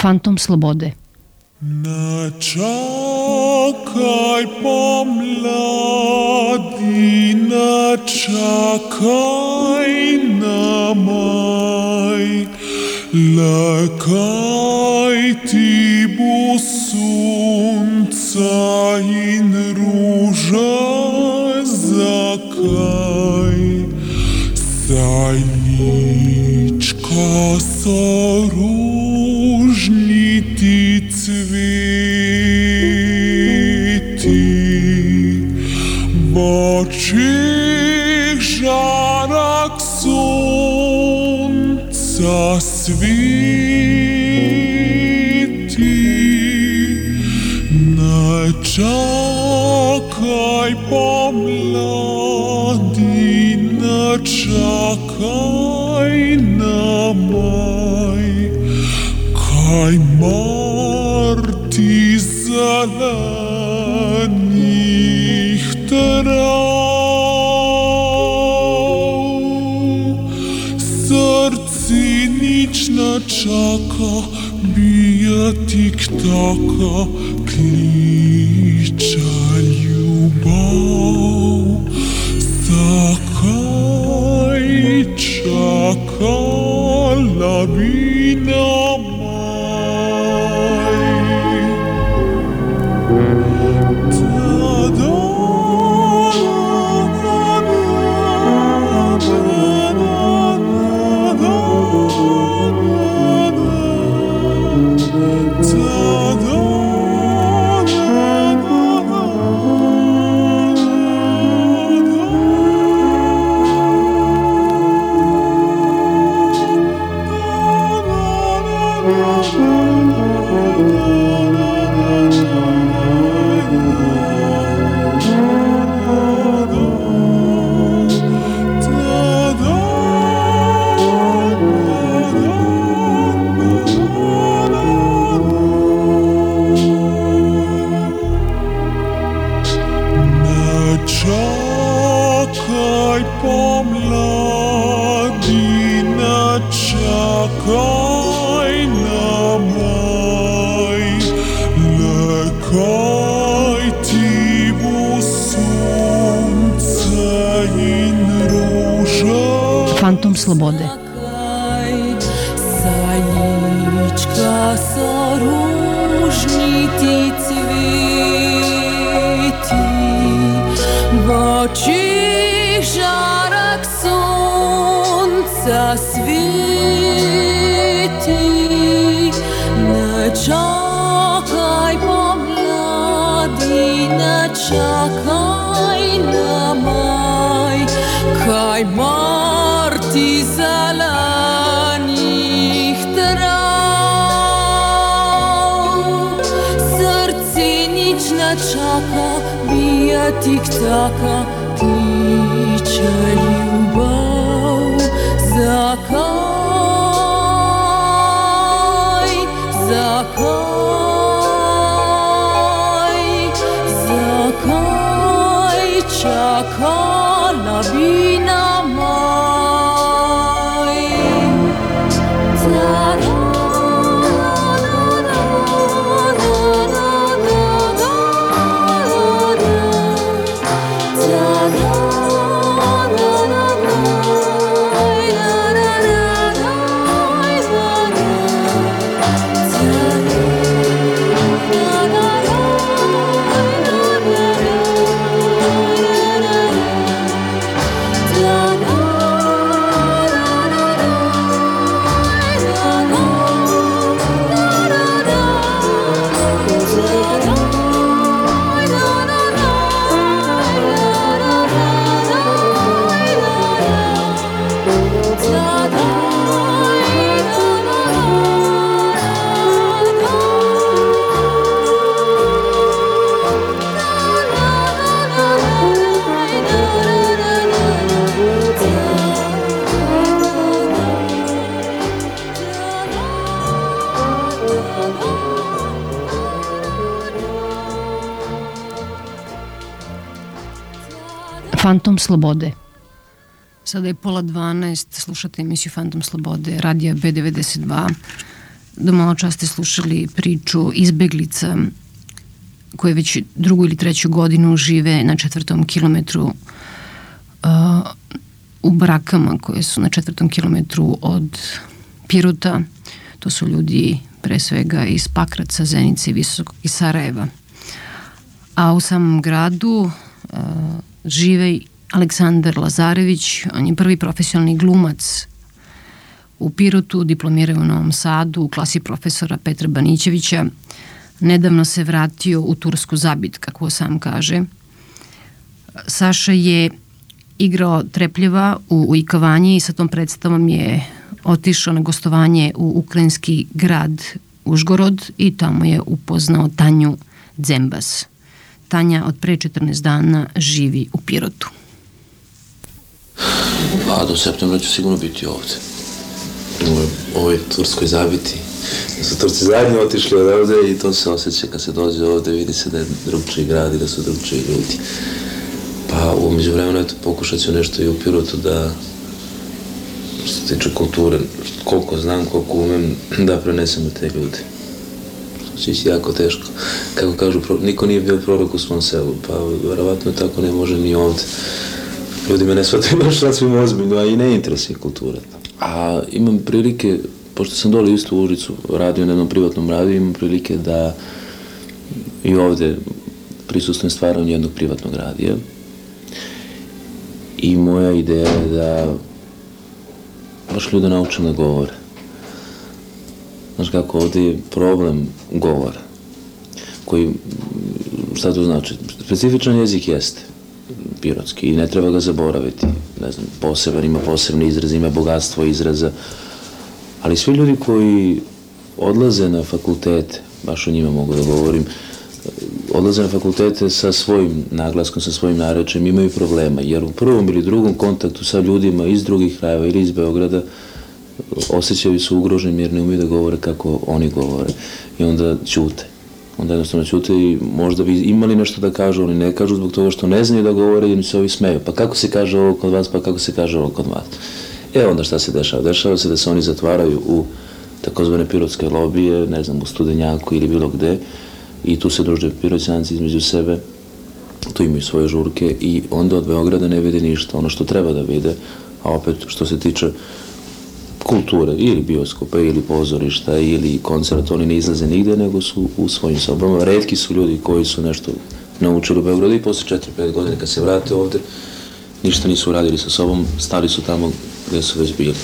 [SPEAKER 2] Fantom slobode.
[SPEAKER 41] Načakaj pomladi, načakaj na maj, lakaj ti bo sunca in ruža zakaj, saj lička so ružni цвіти, мочих жарок сонца світи на час. Čaka, bije tik taka,
[SPEAKER 2] tic-tac, Slobode. Sada je pola 12, slušate emisiju Fantom Slobode, radija B92. Do malo čas slušali priču izbeglica koje već drugu ili treću godinu žive na četvrtom kilometru uh, u brakama koje su na četvrtom kilometru od Piruta. To su ljudi pre svega iz Pakraca, Zenice, Visokog i Sarajeva. A u samom gradu uh, žive i Aleksandar Lazarević, on je prvi profesionalni glumac u Pirotu, diplomirao u Novom Sadu u klasi profesora Petra Banićevića. Nedavno se vratio u Tursku zabit, kako sam kaže. Saša je igrao Trepljeva u, u i sa tom predstavom je otišao na gostovanje u ukrajinski grad Užgorod i tamo je upoznao Tanju Dzembas. Tanja od pre 14 dana živi u Pirotu.
[SPEAKER 42] Pa do septembra ću sigurno biti ovde. U ovoj turskoj zabiti. Da su Turci zadnji otišli odavde i to se osjeća kad se dođe ovde, vidi se da je drugčiji grad i da su drugčiji ljudi. Pa umeđu vremena, eto, pokušat ću nešto i u Pirotu da što se tiče kulture, koliko znam, koliko umem, da prenesem u te ljude. Će ići jako teško. Kako kažu, niko nije bio prorok u svom selu, pa verovatno tako ne može ni ovde. Ljudi me ne shvataju baš sasvim ozbiljno, a i ne interesuje kultura. A imam prilike, pošto sam dole isto u Užicu radio na jednom privatnom radiju, imam prilike da i ovde prisustujem stvaranju jednog privatnog radija. I moja ideja je da baš ljude naučim da govore. Znaš kako, ovde je problem govora, koji, šta to znači, specifičan jezik jeste, pirotski, i ne treba ga zaboraviti, ne znam, poseban, ima posebni izraz, ima bogatstvo izraza, ali svi ljudi koji odlaze na fakultete, baš o njima mogu da govorim, odlaze na fakultete sa svojim naglaskom, sa svojim narečem, imaju problema, jer u prvom ili drugom kontaktu sa ljudima iz drugih krajeva ili iz Beograda osjećaju su ugroženi jer ne umiju da govore kako oni govore. I onda ćute. Onda jednostavno ćute i možda bi imali nešto da kažu, oni ne kažu zbog toga što ne znaju da govore i oni se ovi smeju. Pa kako se kaže ovo kod vas, pa kako se kaže ovo kod vas. E onda šta se dešava? Dešava se da se oni zatvaraju u takozvane pirotske lobije, ne znam, u Studenjaku ili bilo gde i tu se druže piroćanci između sebe, tu imaju svoje žurke i onda od Beograda ne vide ništa, ono što treba da vide, a opet što se tiče kulture, ili bioskopa, ili pozorišta, ili koncerta, oni ne izlaze nigde, nego su u svojim sobama. Redki su ljudi koji su nešto naučili u Beogradu i posle 4-5 godina kad se vrate ovde, ništa nisu uradili sa sobom, stali su tamo gde su već bili.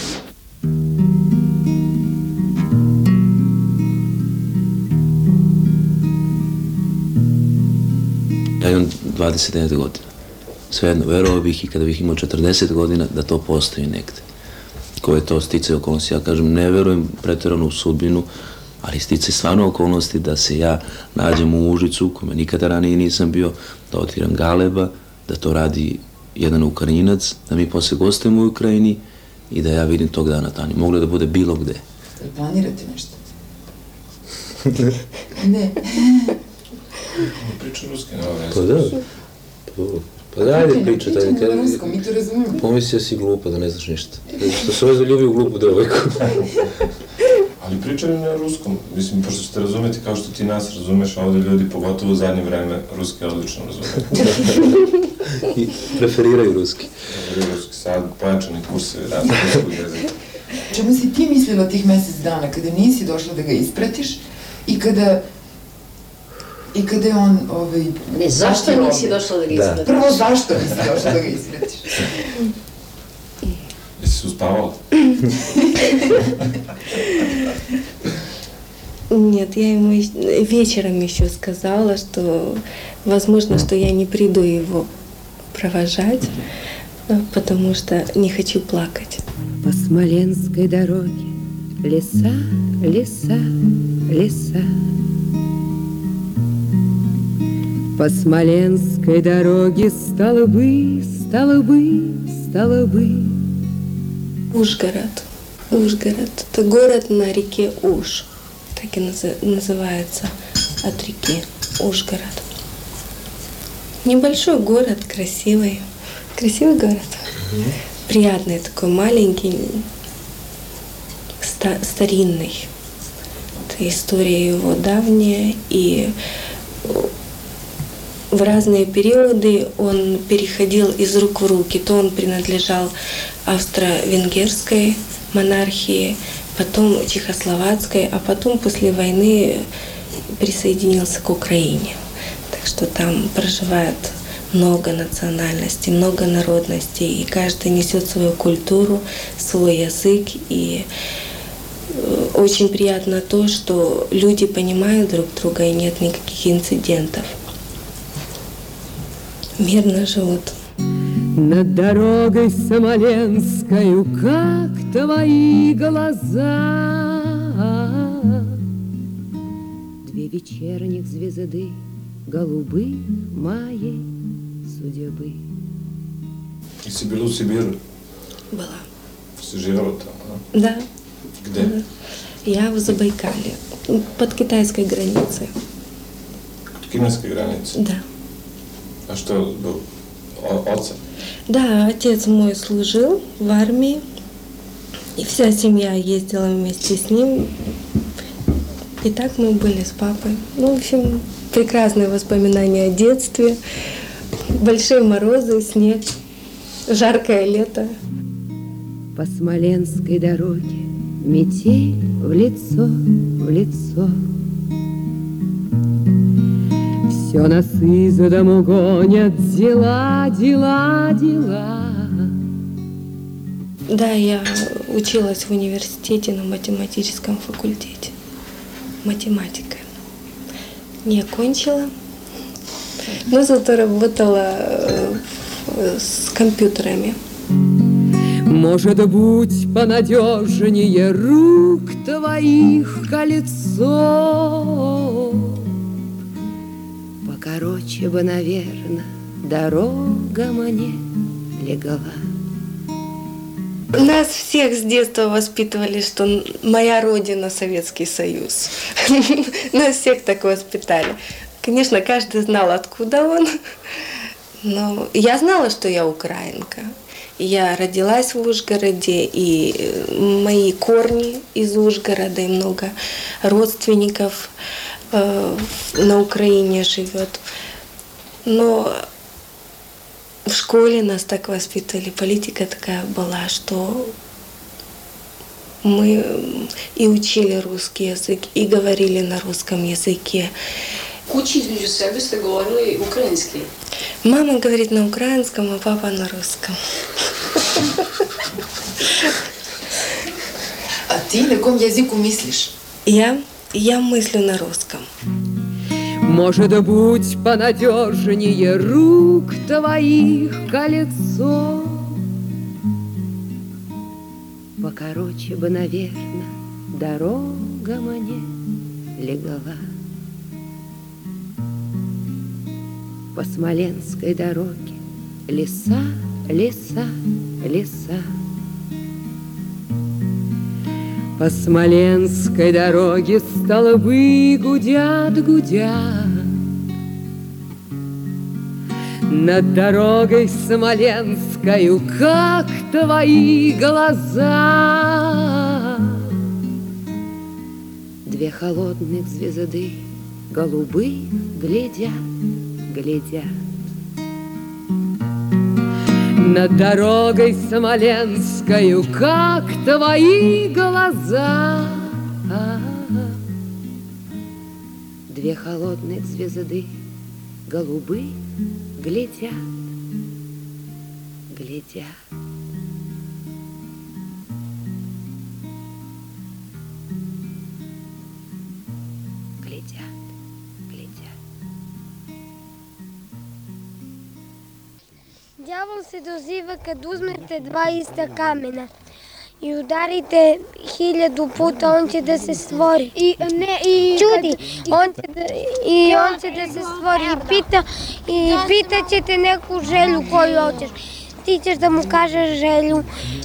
[SPEAKER 42] Ja imam 29 godina. Svejedno, verovao bih i kada bih imao 40 godina da to postoji negde. Ko je to stice okolnosti? Ja kažem, ne verujem pretjerano u sudbinu, ali stice stvarno okolnosti da se ja nađem u Užicu, kome nikada ranije nisam bio, da otviram galeba, da to radi jedan Ukrajinac, da mi posle gostujemo u Ukrajini i da ja vidim tog dana Tanju. Moglo da bude bilo gde.
[SPEAKER 26] Planirate nešto? ne.
[SPEAKER 43] Pričam ruski, nema veze.
[SPEAKER 42] Pa da. Pa, pa da, ajde priča. Taj,
[SPEAKER 26] na ruskom, mi to razumemo.
[SPEAKER 42] Pomislio si glupa da ne znaš ništa. Što se ovaj zaljubio u glupu devojku.
[SPEAKER 43] Ali pričam im na ruskom. Mislim, pošto ćete razumeti kao što ti nas razumeš, a ovde ljudi, pogotovo u zadnje vreme, ruski odlično razume.
[SPEAKER 42] I preferiraju ruski.
[SPEAKER 43] Preferiraju ruski, sad pojačani kursevi razne ruskog jezika.
[SPEAKER 26] Čemu si ti mislila tih mesec dana kada nisi došla da ga ispratiš i kada I kada je on, ovaj...
[SPEAKER 44] Ne, zašto nisi došla da ga
[SPEAKER 42] Da.
[SPEAKER 44] ispratiš?
[SPEAKER 26] Prvo, zašto nisi došla da ga ispratiš?
[SPEAKER 43] Jesi se uspavala?
[SPEAKER 45] Нет, я ему вечером еще сказала, что возможно, что я не приду его провожать, э, потому что не хочу плакать.
[SPEAKER 46] По Смоленской дороге леса, леса, леса. По Смоленской дороге столбы, столбы, столбы.
[SPEAKER 45] Ужгород. Ужгород. Это город на реке Уж. Так и назы- называется от реки Ужгород. Небольшой город, красивый. Красивый город. Приятный такой, маленький, ста- старинный. Это история его давняя, и в разные периоды он переходил из рук в руки. То он принадлежал австро-венгерской монархии, потом чехословацкой, а потом после войны присоединился к Украине. Так что там проживает много национальностей, много народностей, и каждый несет свою культуру, свой язык, и э, очень приятно то, что люди понимают друг друга и нет никаких инцидентов. Мирно живут.
[SPEAKER 46] Над дорогой Смоленскою, как твои глаза. Две вечерних звезды, голубы моей судьбы.
[SPEAKER 43] Bila u Sibiru?
[SPEAKER 45] Была.
[SPEAKER 43] Si živela tamo, a?
[SPEAKER 45] Да.
[SPEAKER 43] Gde?
[SPEAKER 45] Я в Забайкале, под китайской границей.
[SPEAKER 43] Kod kineske granice?
[SPEAKER 45] Да.
[SPEAKER 43] Što je bio? O, oca?
[SPEAKER 45] Да, отец мой служил в армии, и вся семья ездила вместе с ним. И так мы были с папой. Ну, в общем, прекрасные воспоминания о детстве. Большие морозы, снег, жаркое лето.
[SPEAKER 46] По Смоленской дороге метель в лицо, в лицо. Все нас из дому гонят дела, дела, дела.
[SPEAKER 45] Да, я училась в университете на математическом факультете. Математика. Не окончила, но зато работала э, с компьютерами.
[SPEAKER 46] Может быть, понадежнее рук твоих кольцо. Покороче бы, наверное, дорога мне легла.
[SPEAKER 45] Нас всех с детства воспитывали, что моя родина Советский Союз. Нас всех так воспитали. Конечно, каждый знал, откуда он. Но я знала, что я украинка. Я родилась в Ужгороде, и э, мои корни из Ужгорода, и много родственников на Украине живет. Но в школе нас так воспитывали, политика такая была, что Мы и учили русский язык, и говорили на русском языке.
[SPEAKER 47] Između sebe ste govorili ukrajinski.
[SPEAKER 45] Мама говорит на украинском, а папа на русском.
[SPEAKER 26] A ti na kom jeziku misliš?
[SPEAKER 45] Я, я мыслю на русском.
[SPEAKER 46] Может быть, понадежнее рук твоих колецо. Покороче бы, наверное, дорога мне легла. По Смоленской дороге леса, леса, леса. По Смоленской дороге столбы гудят, гудят. Над дорогой Смоленскою, как твои глаза. Две холодных звезды голубых глядят, глядят. Над дорогой Смоленскою, как твои глаза. Две холодных звезды глядят, глядят. Глядят,
[SPEAKER 15] Се дозива kad uzmete dva ista kamena i udarite hiljadu puta, on će da se stvori. I ne i čudi, on će da, i on će da se stvori i pita i pitaćete neku želju koju hoćeš. Ti ćeš da mu kažeš želju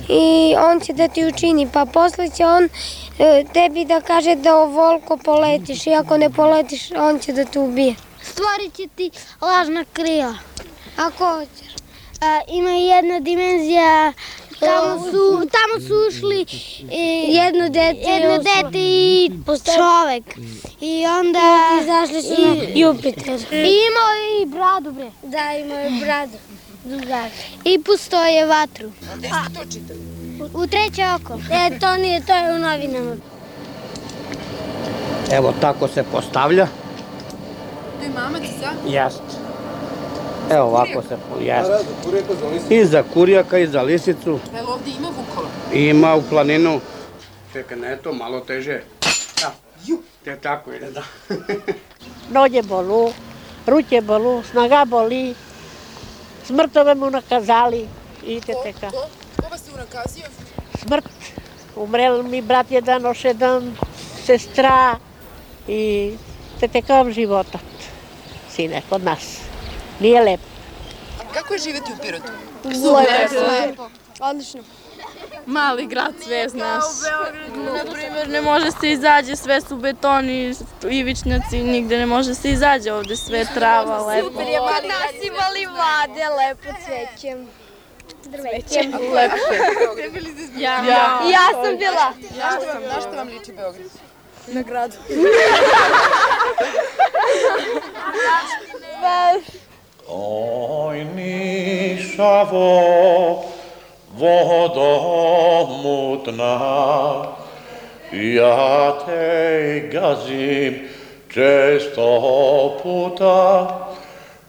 [SPEAKER 15] i on će da ti učini, pa posle će on e, tebi da kaže da ovoliko poletiš i ako ne poletiš, on će da te ubije. Stvorit će ti lažna krila. Ako hoćeš. A, ima jedna dimenzija Tamo su, tamo su ušli e, jedno dete, jedno dete i čovek. I onda izašli su na Jupiter. I imao je i bradu, bre. Da, imao je bradu. Dugar. I postoje vatru.
[SPEAKER 47] Gde ste to čitali?
[SPEAKER 15] U treće oko. E, to nije, to je u novinama.
[SPEAKER 48] Evo tako se postavlja.
[SPEAKER 47] To je mamac, sa?
[SPEAKER 48] Jeste. Evo ovako se jeste. I za kurijaka i za lisicu.
[SPEAKER 47] Jel ovdje ima vukova?
[SPEAKER 48] Ima u planinu. Čekaj, ne to, malo teže. Da. Te tako ide, da.
[SPEAKER 44] Noge bolu, ruke bolu, snaga boli, smrtove mu nakazali. Idite teka.
[SPEAKER 47] Ko? Ko vas je unakazio?
[SPEAKER 44] Smrt. Umrel mi brat jedan, još jedan, sestra i te tekavam života. Sine, kod nas. Nije lepo.
[SPEAKER 47] Kako je živjeti u Pirotu?
[SPEAKER 44] Lepo.
[SPEAKER 49] Odlično. Mali grad, sve znaš. Na primjer, ne može se izađe, sve su betoni, ivičnjaci, nigde ne može se izađe ovde, sve trava, lepo.
[SPEAKER 15] Super je kod nas imali vlade, lepo cvećem. Drvećem.
[SPEAKER 49] Lepo.
[SPEAKER 15] Ja, ja. Ja sam bila.
[SPEAKER 47] Ja sam. Na što vam liči Beograd?
[SPEAKER 49] Na gradu.
[SPEAKER 21] Oj nišavo, vodo mutna, ja te gazim često puta,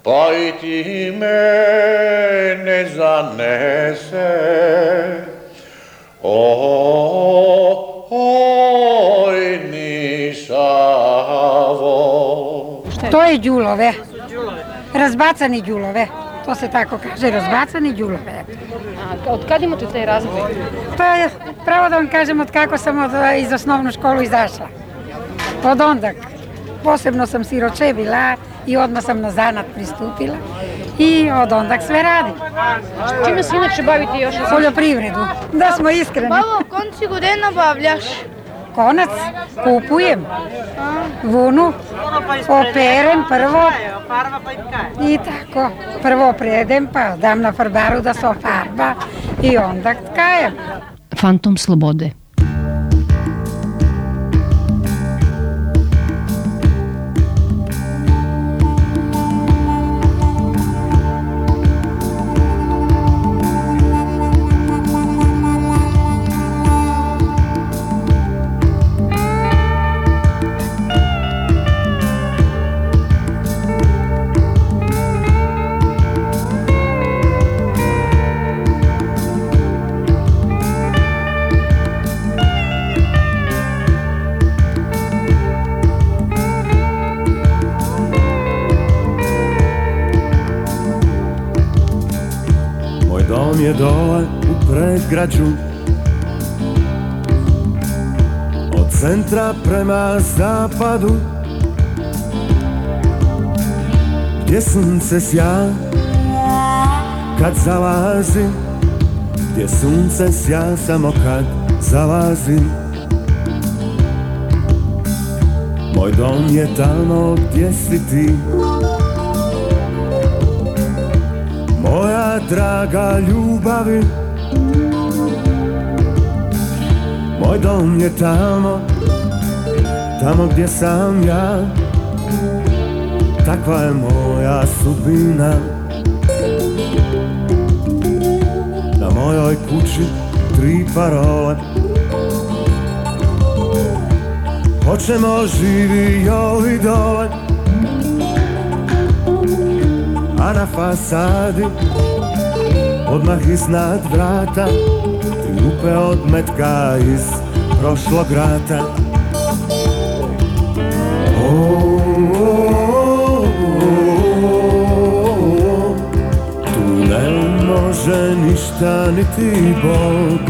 [SPEAKER 21] pa i ti mene zanese. O, oj nišavo.
[SPEAKER 22] To je đulove. Razbacani đulove. To se tako kaže, razbacani đulove.
[SPEAKER 37] A od kad imate taj razvoj?
[SPEAKER 22] To je, pravo da vam kažem, od kako sam od, iz osnovnu školu izašla. Od onda. Posebno sam siroče bila i odmah sam na zanat pristupila. I od onda sve radim.
[SPEAKER 37] Čime se inače bavite još?
[SPEAKER 22] Poljoprivredu. Da smo iskreni.
[SPEAKER 49] Babo, konci gde nabavljaš?
[SPEAKER 22] Konac kupujem. Vunu operem prvo i tako. Prvo predem pa dam na farbaru da se ofarba i onda tkajem.
[SPEAKER 2] Fantom slobode.
[SPEAKER 50] U predgrađu Od centra prema zapadu Gdje sunce sja. Kad zalazi Gdje sunce sja samo kad zalazi Moj dom je tamo gdje si ti. Moja draga ljubavi dom je tamo Tamo gdje sam ja. Takva je moja sudbina. Na mojoj kući tri parole Hoćemo živi ovi dole. A na fasadi Odmah iznad vrata rupe od metka iz prošlog rata. O, o, o, Tu ne može ništa niti Bog.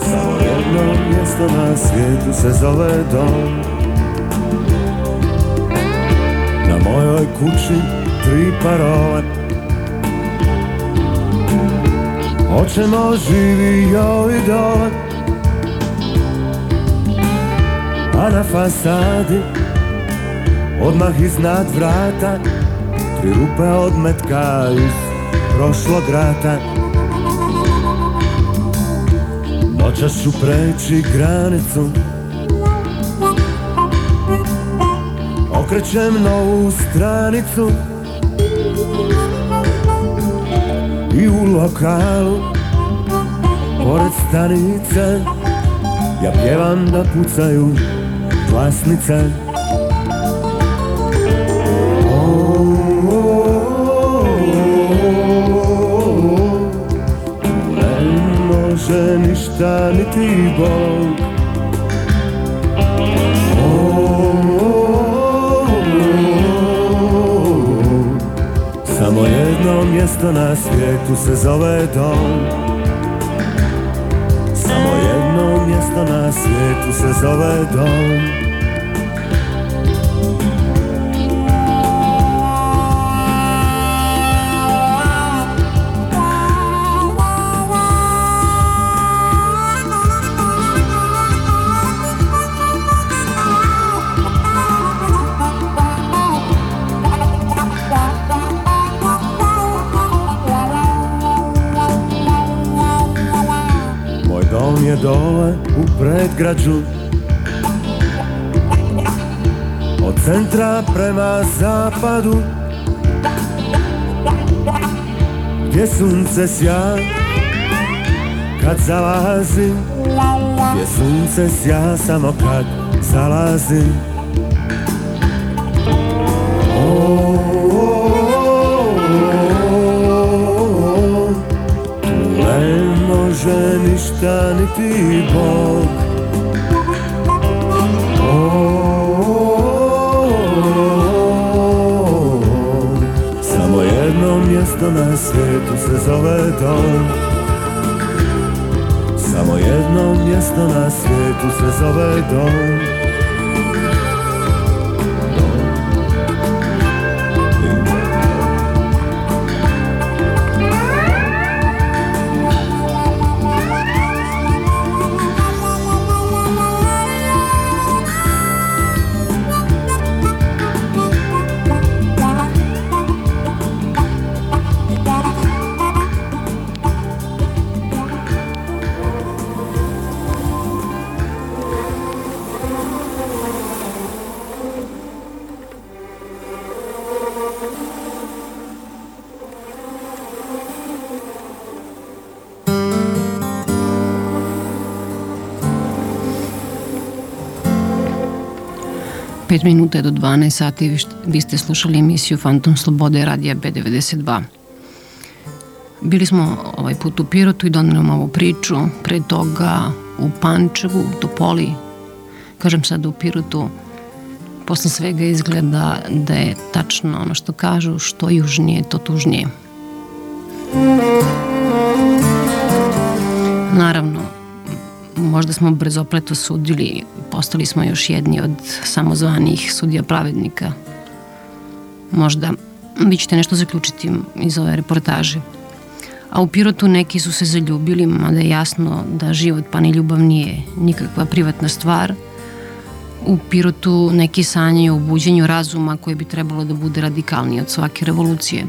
[SPEAKER 50] Samo jedno mjesto na svijetu se zove dom. Na mojoj kući tri parole Hoćemo živi joj dole A na fasadi Odmah iznad vrata Tri rupe od metka iz prošlog rata. Noćas ću preći granicu. Okrećem novu stranicu I u lokalu Pored stanice Ja pjevam da pucaju glasnice. Ne može ništa niti Bog jedno mjesto na svijetu se zove dom. Samo jedno mjesto na svijetu se zove dom dole u predgrađu. Od centra prema zapadu Gdje sunce sja kad zalazi Gdje sunce sja samo kad zalazi ništa niti Bog Samo jedno mjesto na svijetu se zove dom. Samo jedno mjesto na svijetu se zove dom
[SPEAKER 2] minuta do 12 sati, vi ste slušali emisiju Fantom Slobode radija B92. Bili smo ovaj put u Pirotu i doneli vam ovu priču, pre toga u Pančevu, u Topoli, kažem sad u Pirotu, posle svega izgleda da je tačno ono što kažu, što južnije, to tužnije. Naravno, možda smo brzopleto sudili, postali smo još jedni od samozvanih sudija pravednika. Možda vi ćete nešto zaključiti iz ove reportaže. A u Pirotu neki su se zaljubili, mada je jasno da život pa ni ljubav nije nikakva privatna stvar. U Pirotu neki sanjaju o buđenju razuma koji bi trebalo da bude radikalniji od svake revolucije.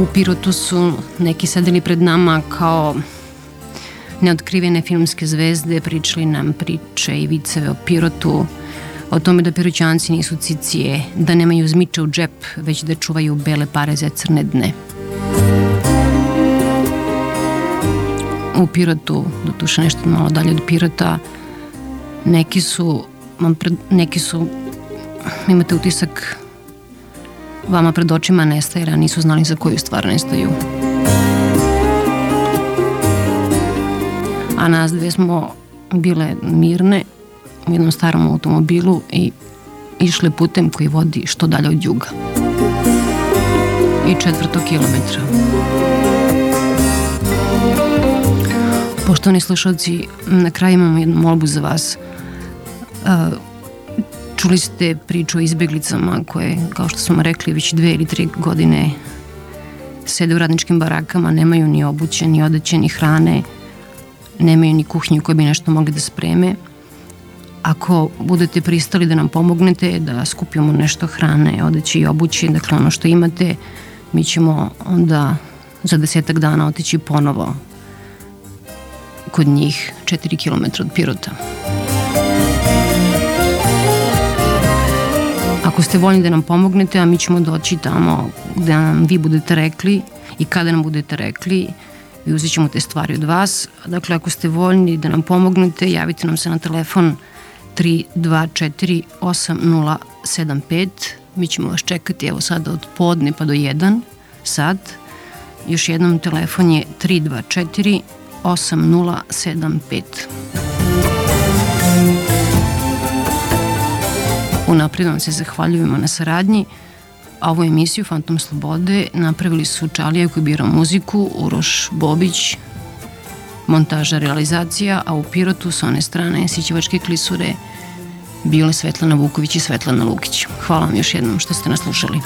[SPEAKER 2] U Pirotu su neki sedeli pred nama kao neotkrivene filmske zvezde, pričali nam priče i viceve o Pirotu, o tome da piroćanci nisu cicije, da nemaju zmiče u džep, već da čuvaju bele pare za crne dne. U Pirotu, dotuše nešto malo dalje od Pirota, neki su, neki su, imate utisak, vama pred očima nestaje, a nisu znali za koju stvar nestaju. A nas dve smo bile mirne, u jednom starom automobilu i išli putem koji vodi što dalje od juga. I četvrtog kilometra. Poštovani slušalci, na kraju imamo jednu molbu za vas. Čuli ste priču o izbeglicama koje, kao što smo rekli, već dve ili tri godine sede u radničkim barakama, nemaju ni obuće, ni odeće, ni hrane, nemaju ni kuhnju koje bi nešto mogli da spreme – ako budete pristali da nam pomognete, da skupimo nešto hrane, odeći i obući, dakle ono što imate, mi ćemo onda za desetak dana otići ponovo kod njih 4 km od Pirota. Ako ste voljni da nam pomognete, a mi ćemo doći tamo gde nam vi budete rekli i kada nam budete rekli, i uzet ćemo te stvari od vas. Dakle, ako ste voljni da nam pomognete, javite nam se na telefon 324 8075. Mi ćemo vas čekati evo sada od podne pa do 1 sad. Još jednom telefon je 324 8075. Unapred vam se zahvaljujemo na saradnji. A ovu emisiju Fantom Slobode napravili su Čalija koji bira muziku, Uroš Bobić, montaža realizacija, a u Pirotu sa one strane Sićevačke klisure bile Svetlana Vuković i Svetlana Lukić. Hvala vam još jednom što ste nas slušali.